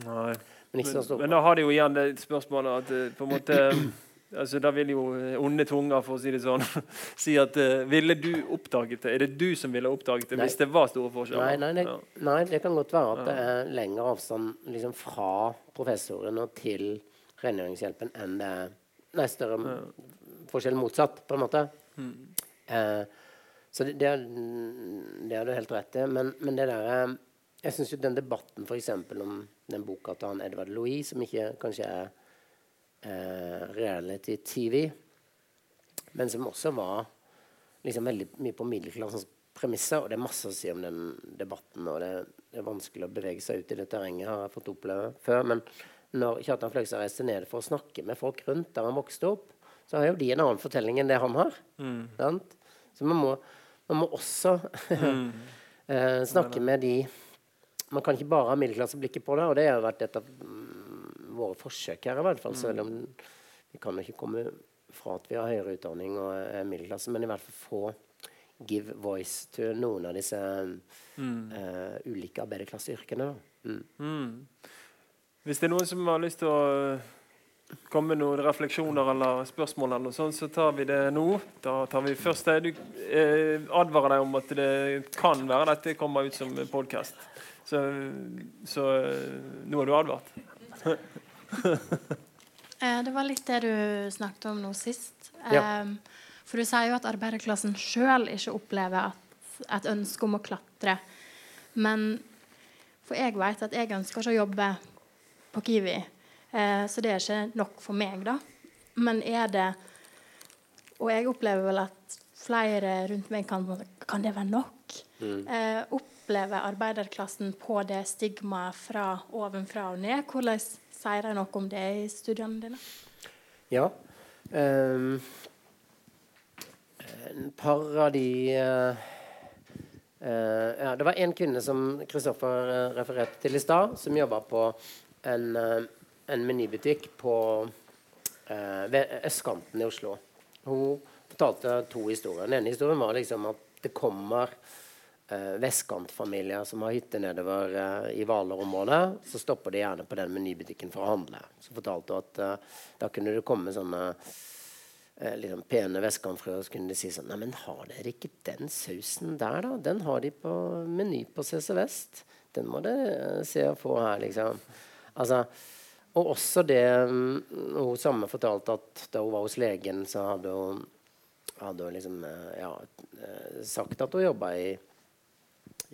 men, men, men da har de jo igjen det spørsmålet at eh, på en måte altså Da vil jo eh, onde tunger for å si det sånn, si at uh, ville du oppdaget det? Er det du som ville oppdaget det nei. hvis det var store forskjeller? Nei, nei, det, nei, det kan godt være at det er lengre avstand liksom, fra professoren og til rengjøringshjelpen enn det er Nei, større ja. forskjell motsatt, på en måte. Mm. Uh, så det, det, det har du helt rett i. Men, men det der eh, Jeg syns jo den debatten f.eks. om den boka til han Edvard Louis, som ikke kanskje er eh, reality-TV, men som også var liksom veldig mye på middelklassens premisser. Og det er masse å si om den debatten, og det, det, er vanskelig å bevege seg ut i det terrenget, har jeg fått oppleve før. Men når Kjartan Fløgstad reiste ned for å snakke med folk rundt der han vokste opp, så har jo de en annen fortelling enn det han har. Mm. Så man må man må også mm. eh, snakke med de Man kan ikke bare ha middelklasseblikket på det, og det har vært et av mm, våre forsøk her. i hvert fall, Selv om vi kan ikke komme fra at vi har høyere utdanning og er middelklasse, men i hvert fall få give voice til noen av disse mm. uh, ulike arbeiderklasseyrkene. Mm. Mm. Hvis det er noen som har lyst til å komme med noen refleksjoner eller spørsmål, eller sånt, så tar vi det nå. Da tar vi først det. Du eh, advarer deg om at det kan være dette kommer ut som podkast. Så, så eh, nå er du advart. Eh, det var litt det du snakket om nå sist. Ja. For du sier jo at arbeiderklassen sjøl ikke opplever at, et ønske om å klatre. Men for jeg vet at jeg ønsker ikke å jobbe på Kiwi. Eh, så det er ikke nok for meg, da. Men er det Og jeg opplever vel at flere rundt meg kan Kan det være nok? Mm. Eh, opp, opplever arbeiderklassen på det stigmaet fra ovenfra og ned? Hvordan sier de noe om det i studiene dine? Ja. Um, et par av de uh, uh, ja, Det var en kvinne som Kristoffer uh, refererte til i stad, som jobba på en, en menybutikk på ved østkanten i Oslo. Hun fortalte to historier. Den ene historien var liksom at det kommer eh, vestkantfamilier som har hytte nedover eh, i Hvaler-området, så stopper de gjerne på den menybutikken for å handle. Så fortalte hun at eh, da kunne det komme sånne eh, liksom pene vestkantfrøer, så kunne de si sånn Nei, men har dere ikke den sausen der, da? Den har de på Meny på CC Vest. Den må dere eh, se og få her, liksom. Altså, og også det um, Hun samme fortalte at da hun var hos legen, så hadde hun hadde hun liksom eh, ja, eh, sagt at hun jobba i,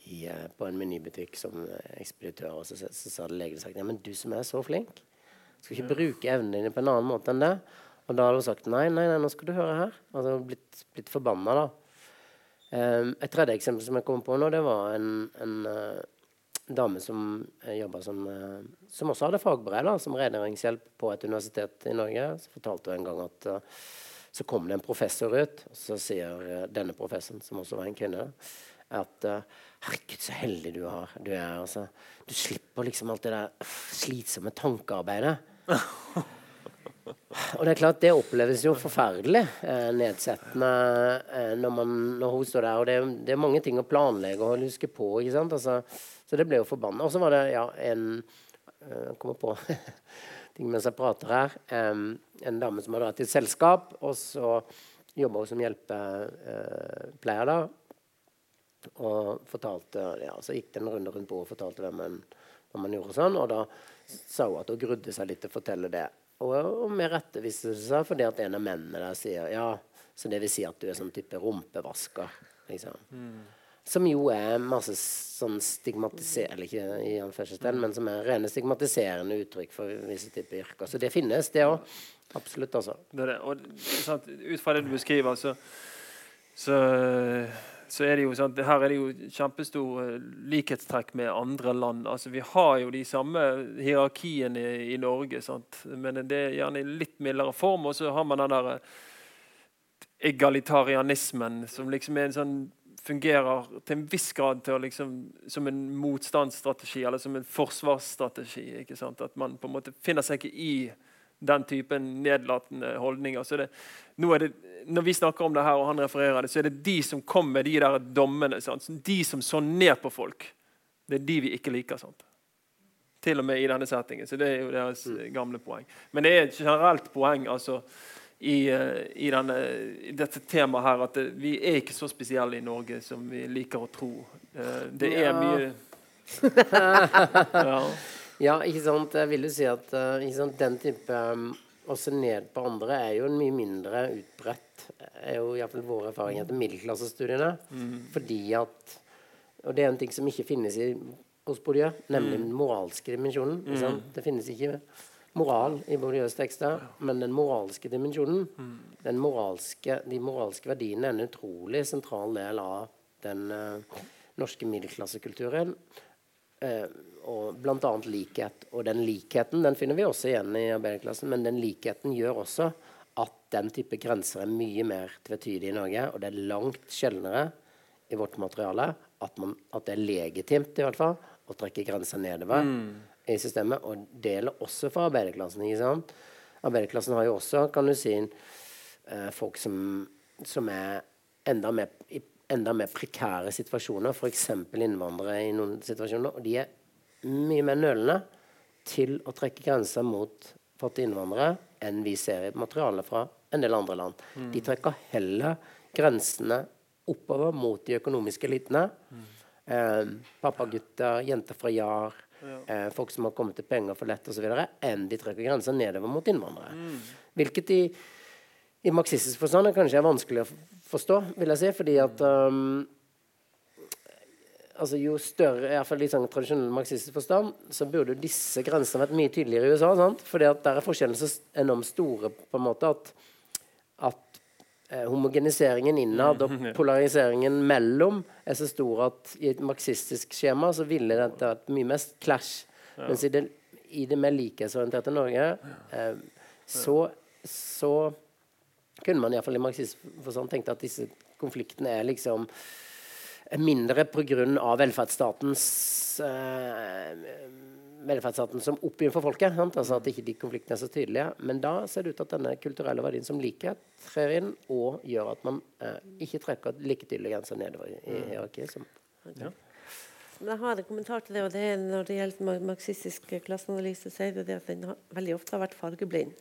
i, eh, på en menybutikk som ekspeditør. Og så, så, så sa legen sagt ja, men du som er så flink, skal ikke bruke evnene dine på en annen måte enn det. Og da hadde hun sagt nei, nei, nei, nå skal du høre her. Altså blitt, blitt forbanna, da. Um, et tredje eksempel som jeg kom på nå, det var en, en uh, dame som jobba som uh, Som også hadde fagbrev da, som rengjøringshjelp på et universitet i Norge. Så fortalte hun en gang at uh, så kom det en professor ut, og så sier denne professoren, som også var en kvinne, at Herregud, så heldig du, har, du er. Altså. Du slipper liksom alt det der slitsomme tankearbeidet. Og det er klart, det oppleves jo forferdelig eh, nedsettende eh, når, man, når, hun står der. Og det, det, er mange ting å planlegge og huske på. ikke sant? Altså, så det ble jo forbanna. Og så var det ja, en Jeg Kommer på ting mens jeg prater her. Um, en dame som hadde vært i et selskap, og så jobba hun som hjelpepleier da. Og fortalte, ja, så gikk det en runde rundt bordet og fortalte hvem man, hva man gjorde. sånn, Og da sa hun at hun grudde seg litt til å fortelle det. Og, og med rette viste det seg fordi at en av mennene der sier ja, så det vil si at du er sånn type rumpevasker. liksom. Mm. Som jo er masse sånn stigmatiserende ikke i anførselstegn, men som er rene stigmatiserende uttrykk for visse typer yrker. Så det finnes, det òg. Absolutt, altså. Det det. Og, sant, ut fra det du beskriver, så, så, så er det jo sånn Her er det jo kjempestor eh, likhetstrekk med andre land. Altså, vi har jo de samme hierarkiene i, i Norge, sant? men det er gjerne i litt mildere form. Og så har man den der eh, egalitarianismen, som liksom er en sånn fungerer til en viss grad til å liksom, som en motstandsstrategi eller som en forsvarsstrategi. ikke sant? At man på en måte finner seg ikke i den typen nedlatende holdninger. Så det, det, når vi snakker om det her, og han refererer det, så er det de som kom med de der dommene. Sant? De som så ned på folk. Det er de vi ikke liker. sant? Til og med i denne settingen. Så det er jo deres mm. gamle poeng. Men det er et generelt poeng. altså i, eh, i, denne, i, dette temaet her at det, vi er ikke så spesielle i Norge som vi liker å tro. Eh, det er ja. mye ja. Ja. ikke sant. Jeg vil jo si at uh, sant, den type um, å se ned på andre er jo en mye mindre utbredt er jo iallfall vår erfaring etter middelklassestudiene. Mm. Fordi at Og det er en ting som ikke finnes i, hos Bourdieu, nemlig mm. den moralske dimensjonen. Mm. Det finnes ikke moral i Bourdieu's tekster, men den moralske dimensjonen, mm. den moralske, de moralske verdiene, er en utrolig sentral del av den uh, norske middelklassekulturen. Uh, og bl.a. likhet. Og den likheten den finner vi også igjen i arbeiderklassen, men den likheten gjør også at den type grenser er mye mer tvetydig i Norge, og det er langt sjeldnere i vårt materiale at, man, at det er legitimt i hvert fall å trekke grenser nedover. Mm i systemet, og det gjelder også for arbeiderklassen. ikke sant? Arbeiderklassen har jo også kan du si, eh, folk som, som er enda mer, i enda mer prekære situasjoner, f.eks. innvandrere i noen situasjoner. Og de er mye mer nølende til å trekke grenser mot fattige innvandrere enn vi ser i materialet fra en del andre land. Mm. De trekker heller grensene oppover mot de økonomiske elitene. Mm. Eh, pappagutter, jenter fra JAR, eh, folk som har kommet til penger for lett osv., enn de trekker grenser nedover mot innvandrere. Mm. Hvilket i, i marxistisk forstand kanskje er vanskelig å forstå, vil jeg si, fordi at um, altså Jo større, i hvert fall i sånn tradisjonell marxistisk forstand, så burde disse grensene vært mye tydeligere i USA. Sant? Fordi at der er forskjellene så enormt store på en måte at, at eh, homogeniseringen innad og polariseringen mellom er så stor at i et marxistisk skjema så ville dette vært mye mest clash. Ja. Mens i det, i det mer likhetsorienterte Norge eh, så, så kunne man iallfall i marxistisk forstand tenkt at disse konfliktene er liksom mindre pga. velferdsstatens eh, velferdsstaten som oppgir for folket. Sant? Altså At ikke de konfliktene er så tydelige. Men da ser det ut til at denne kulturelle verdien som likhet trer inn og gjør at man eh, ikke trekker like tydelige grenser nedover i, i hierarkiet. Som, Ja. Jeg har en kommentar til det, og det er når det gjelder marxistisk klasseanalyse, så er det det at den har, veldig ofte har vært fargeblind.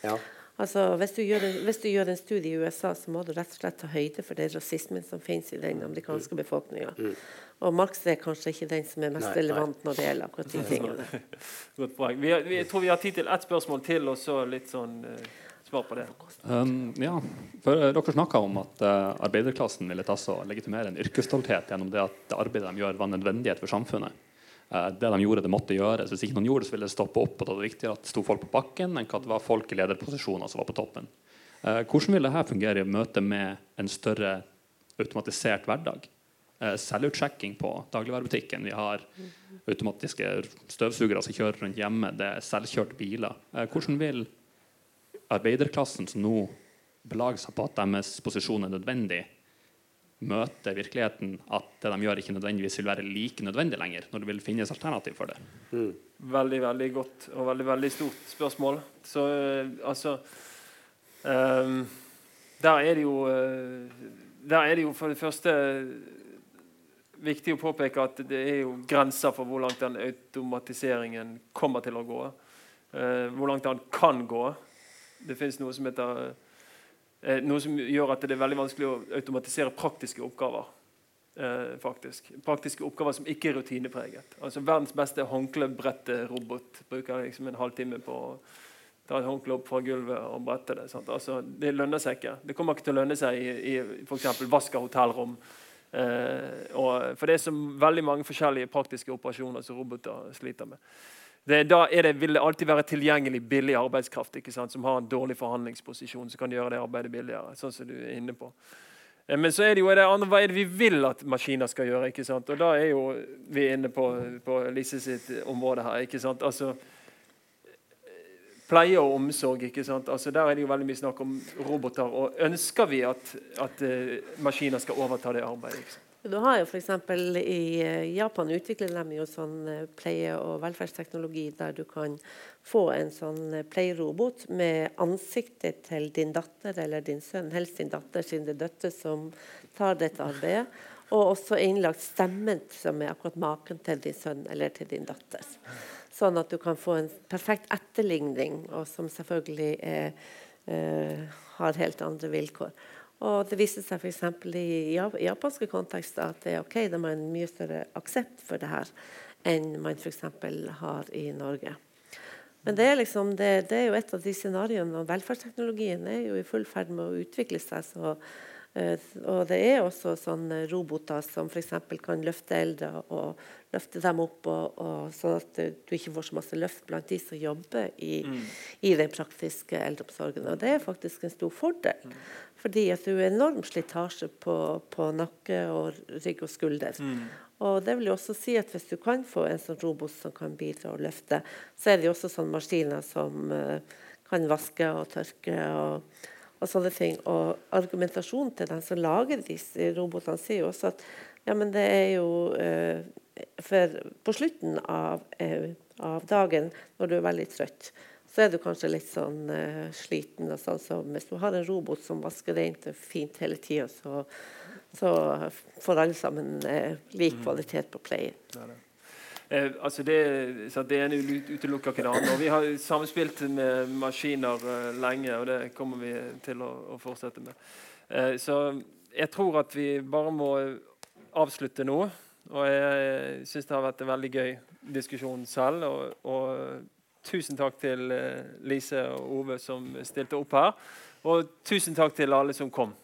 Ja. Altså, hvis, du en, hvis, du gjør en, studie i USA, så må du rett og slett ta høyde for den rasismen som finnes i den amerikanske befolkninga. Mm. Og Marx er kanskje ikke den som er mest nei, relevant nei. når det gjelder akkurat de tingene. Godt poeng. Vi, har, vi, jeg tror vi har tid til ett spørsmål til, og så litt sånn uh, svar på det. Um, ja, for uh, Dere snakka om at uh, arbeiderklassen ville ta så legitimere en yrkesstolthet gjennom det at det arbeidet de gjør, var en nødvendighet for samfunnet. Eh, det de gjorde, det måtte gjøres. Hvis ikke noen gjorde det, så ville det stoppe opp. og da var viktigere at det sto folk på bakken enn at det var folk i lederposisjoner som var på toppen. Eh, hvordan vil dette fungere i møte med en større automatisert hverdag? Eh, selvutsjekking på dagligvarebutikken. Vi har automatiske støvsugere som kjører rundt hjemme. Det er selvkjørte biler. Hvordan vil arbeiderklassen som nå belager seg på at deres posisjon er nødvendig, møter virkeligheten at det de gjør, ikke nødvendigvis vil være like nødvendig lenger, når det vil finnes alternativ for det? Mm. Veldig veldig godt og veldig veldig stort spørsmål. Så uh, altså um, Der er det jo uh, Der er det jo for det første viktig å påpeke at det er jo grenser for hvor langt den automatiseringen kommer til å gå. Uh, hvor langt den kan gå. Det fins noe som heter Eh, noe som gjør at det er veldig vanskelig å automatisere praktiske oppgaver. Eh, faktisk. Praktiske oppgaver som ikke er rutinepreget. Altså Verdens beste håndklebretterobot bruker liksom en halvtime på å ta et håndkle opp fra gulvet og brette det. Altså, det lønner seg ikke. Det kommer ikke til å lønne seg i, i f.eks. vask av hotellrom. Eh, og, for det er så veldig mange forskjellige praktiske operasjoner som roboter sliter med. Det, da det, vil det alltid være tilgjengelig billig arbeidskraft som har en dårlig forhandlingsposisjon, som kan gjøre det arbeidet billigere. sånn som du er inne på. Eh, men så er det jo det andre, hva er det vi vil at maskiner skal gjøre? ikke sant? Og Da er jo vi inne på, på Lise sitt område her. ikke sant? Altså, Pleie og omsorg. ikke sant? Altså, der er det jo veldig mye snakk om roboter. og Ønsker vi at, at uh, maskiner skal overta det arbeidet? ikke sant? Du har jo f.eks. I eh, Japan utvikler de jo sånn eh, pleie- og velferdsteknologi der du kan få en sånn pleierobot pleiерobot med ansiktet til din datter eller din sønn, helst din datter siden det er døtre som tar dette arbeidet. Og også innlagt stemmen som er akkurat maken til din sønn eller til din datter. Sånn at du kan få en perfekt etterligning, og som selvfølgelig er, er, har helt andre vilkår. Og det viste seg f.eks. i japanske kontekster at det er ok, de har en mye større aksept for det her enn man f.eks. har i Norge. Men det er, liksom, det, det er jo et av de scenarioene, og velferdsteknologien er jo i full ferd med å utvikle seg. så Uh, og det er også sånne roboter som f.eks. kan løfte eldre og løfte dem opp, og, og, sånn at du ikke får så masse løft blant de som jobber i, mm. i den praktiske eldreomsorgen. Og det er faktisk en stor fordel. Mm. Fordi at det er enorm slitasje på, på, nakke og rygg og skulder. Mm. Og det vil jo også si at Hvis du kan få en sånn robot som kan bidra og løfte, så er det jo også sånne maskiner som uh, kan vaske og tørke. og, og sånne ting. Og argumentasjonen til den som lager disse robotene, sier jo også at ja, men det er jo uh, For på slutten av, uh, av dagen, når du er veldig trøtt, så er du kanskje litt sånn uh, sliten. og sånn, så Hvis du har en robot som vasker rent og fint hele tida, så, så, får alle sammen uh, lik mm. kvalitet på pleien. Ja, eh, altså det, det ene utelukker ikke det andre. Vi har samspilt med maskiner uh, lenge, og det kommer vi til å, å fortsette med. Eh, så jeg tror at vi bare må avslutte nå. Og jeg syns det har vært en veldig gøy diskusjon selv. og, og Tusen takk til eh, Lise og Ove som stilte opp her. Og tusen takk til alle som kom.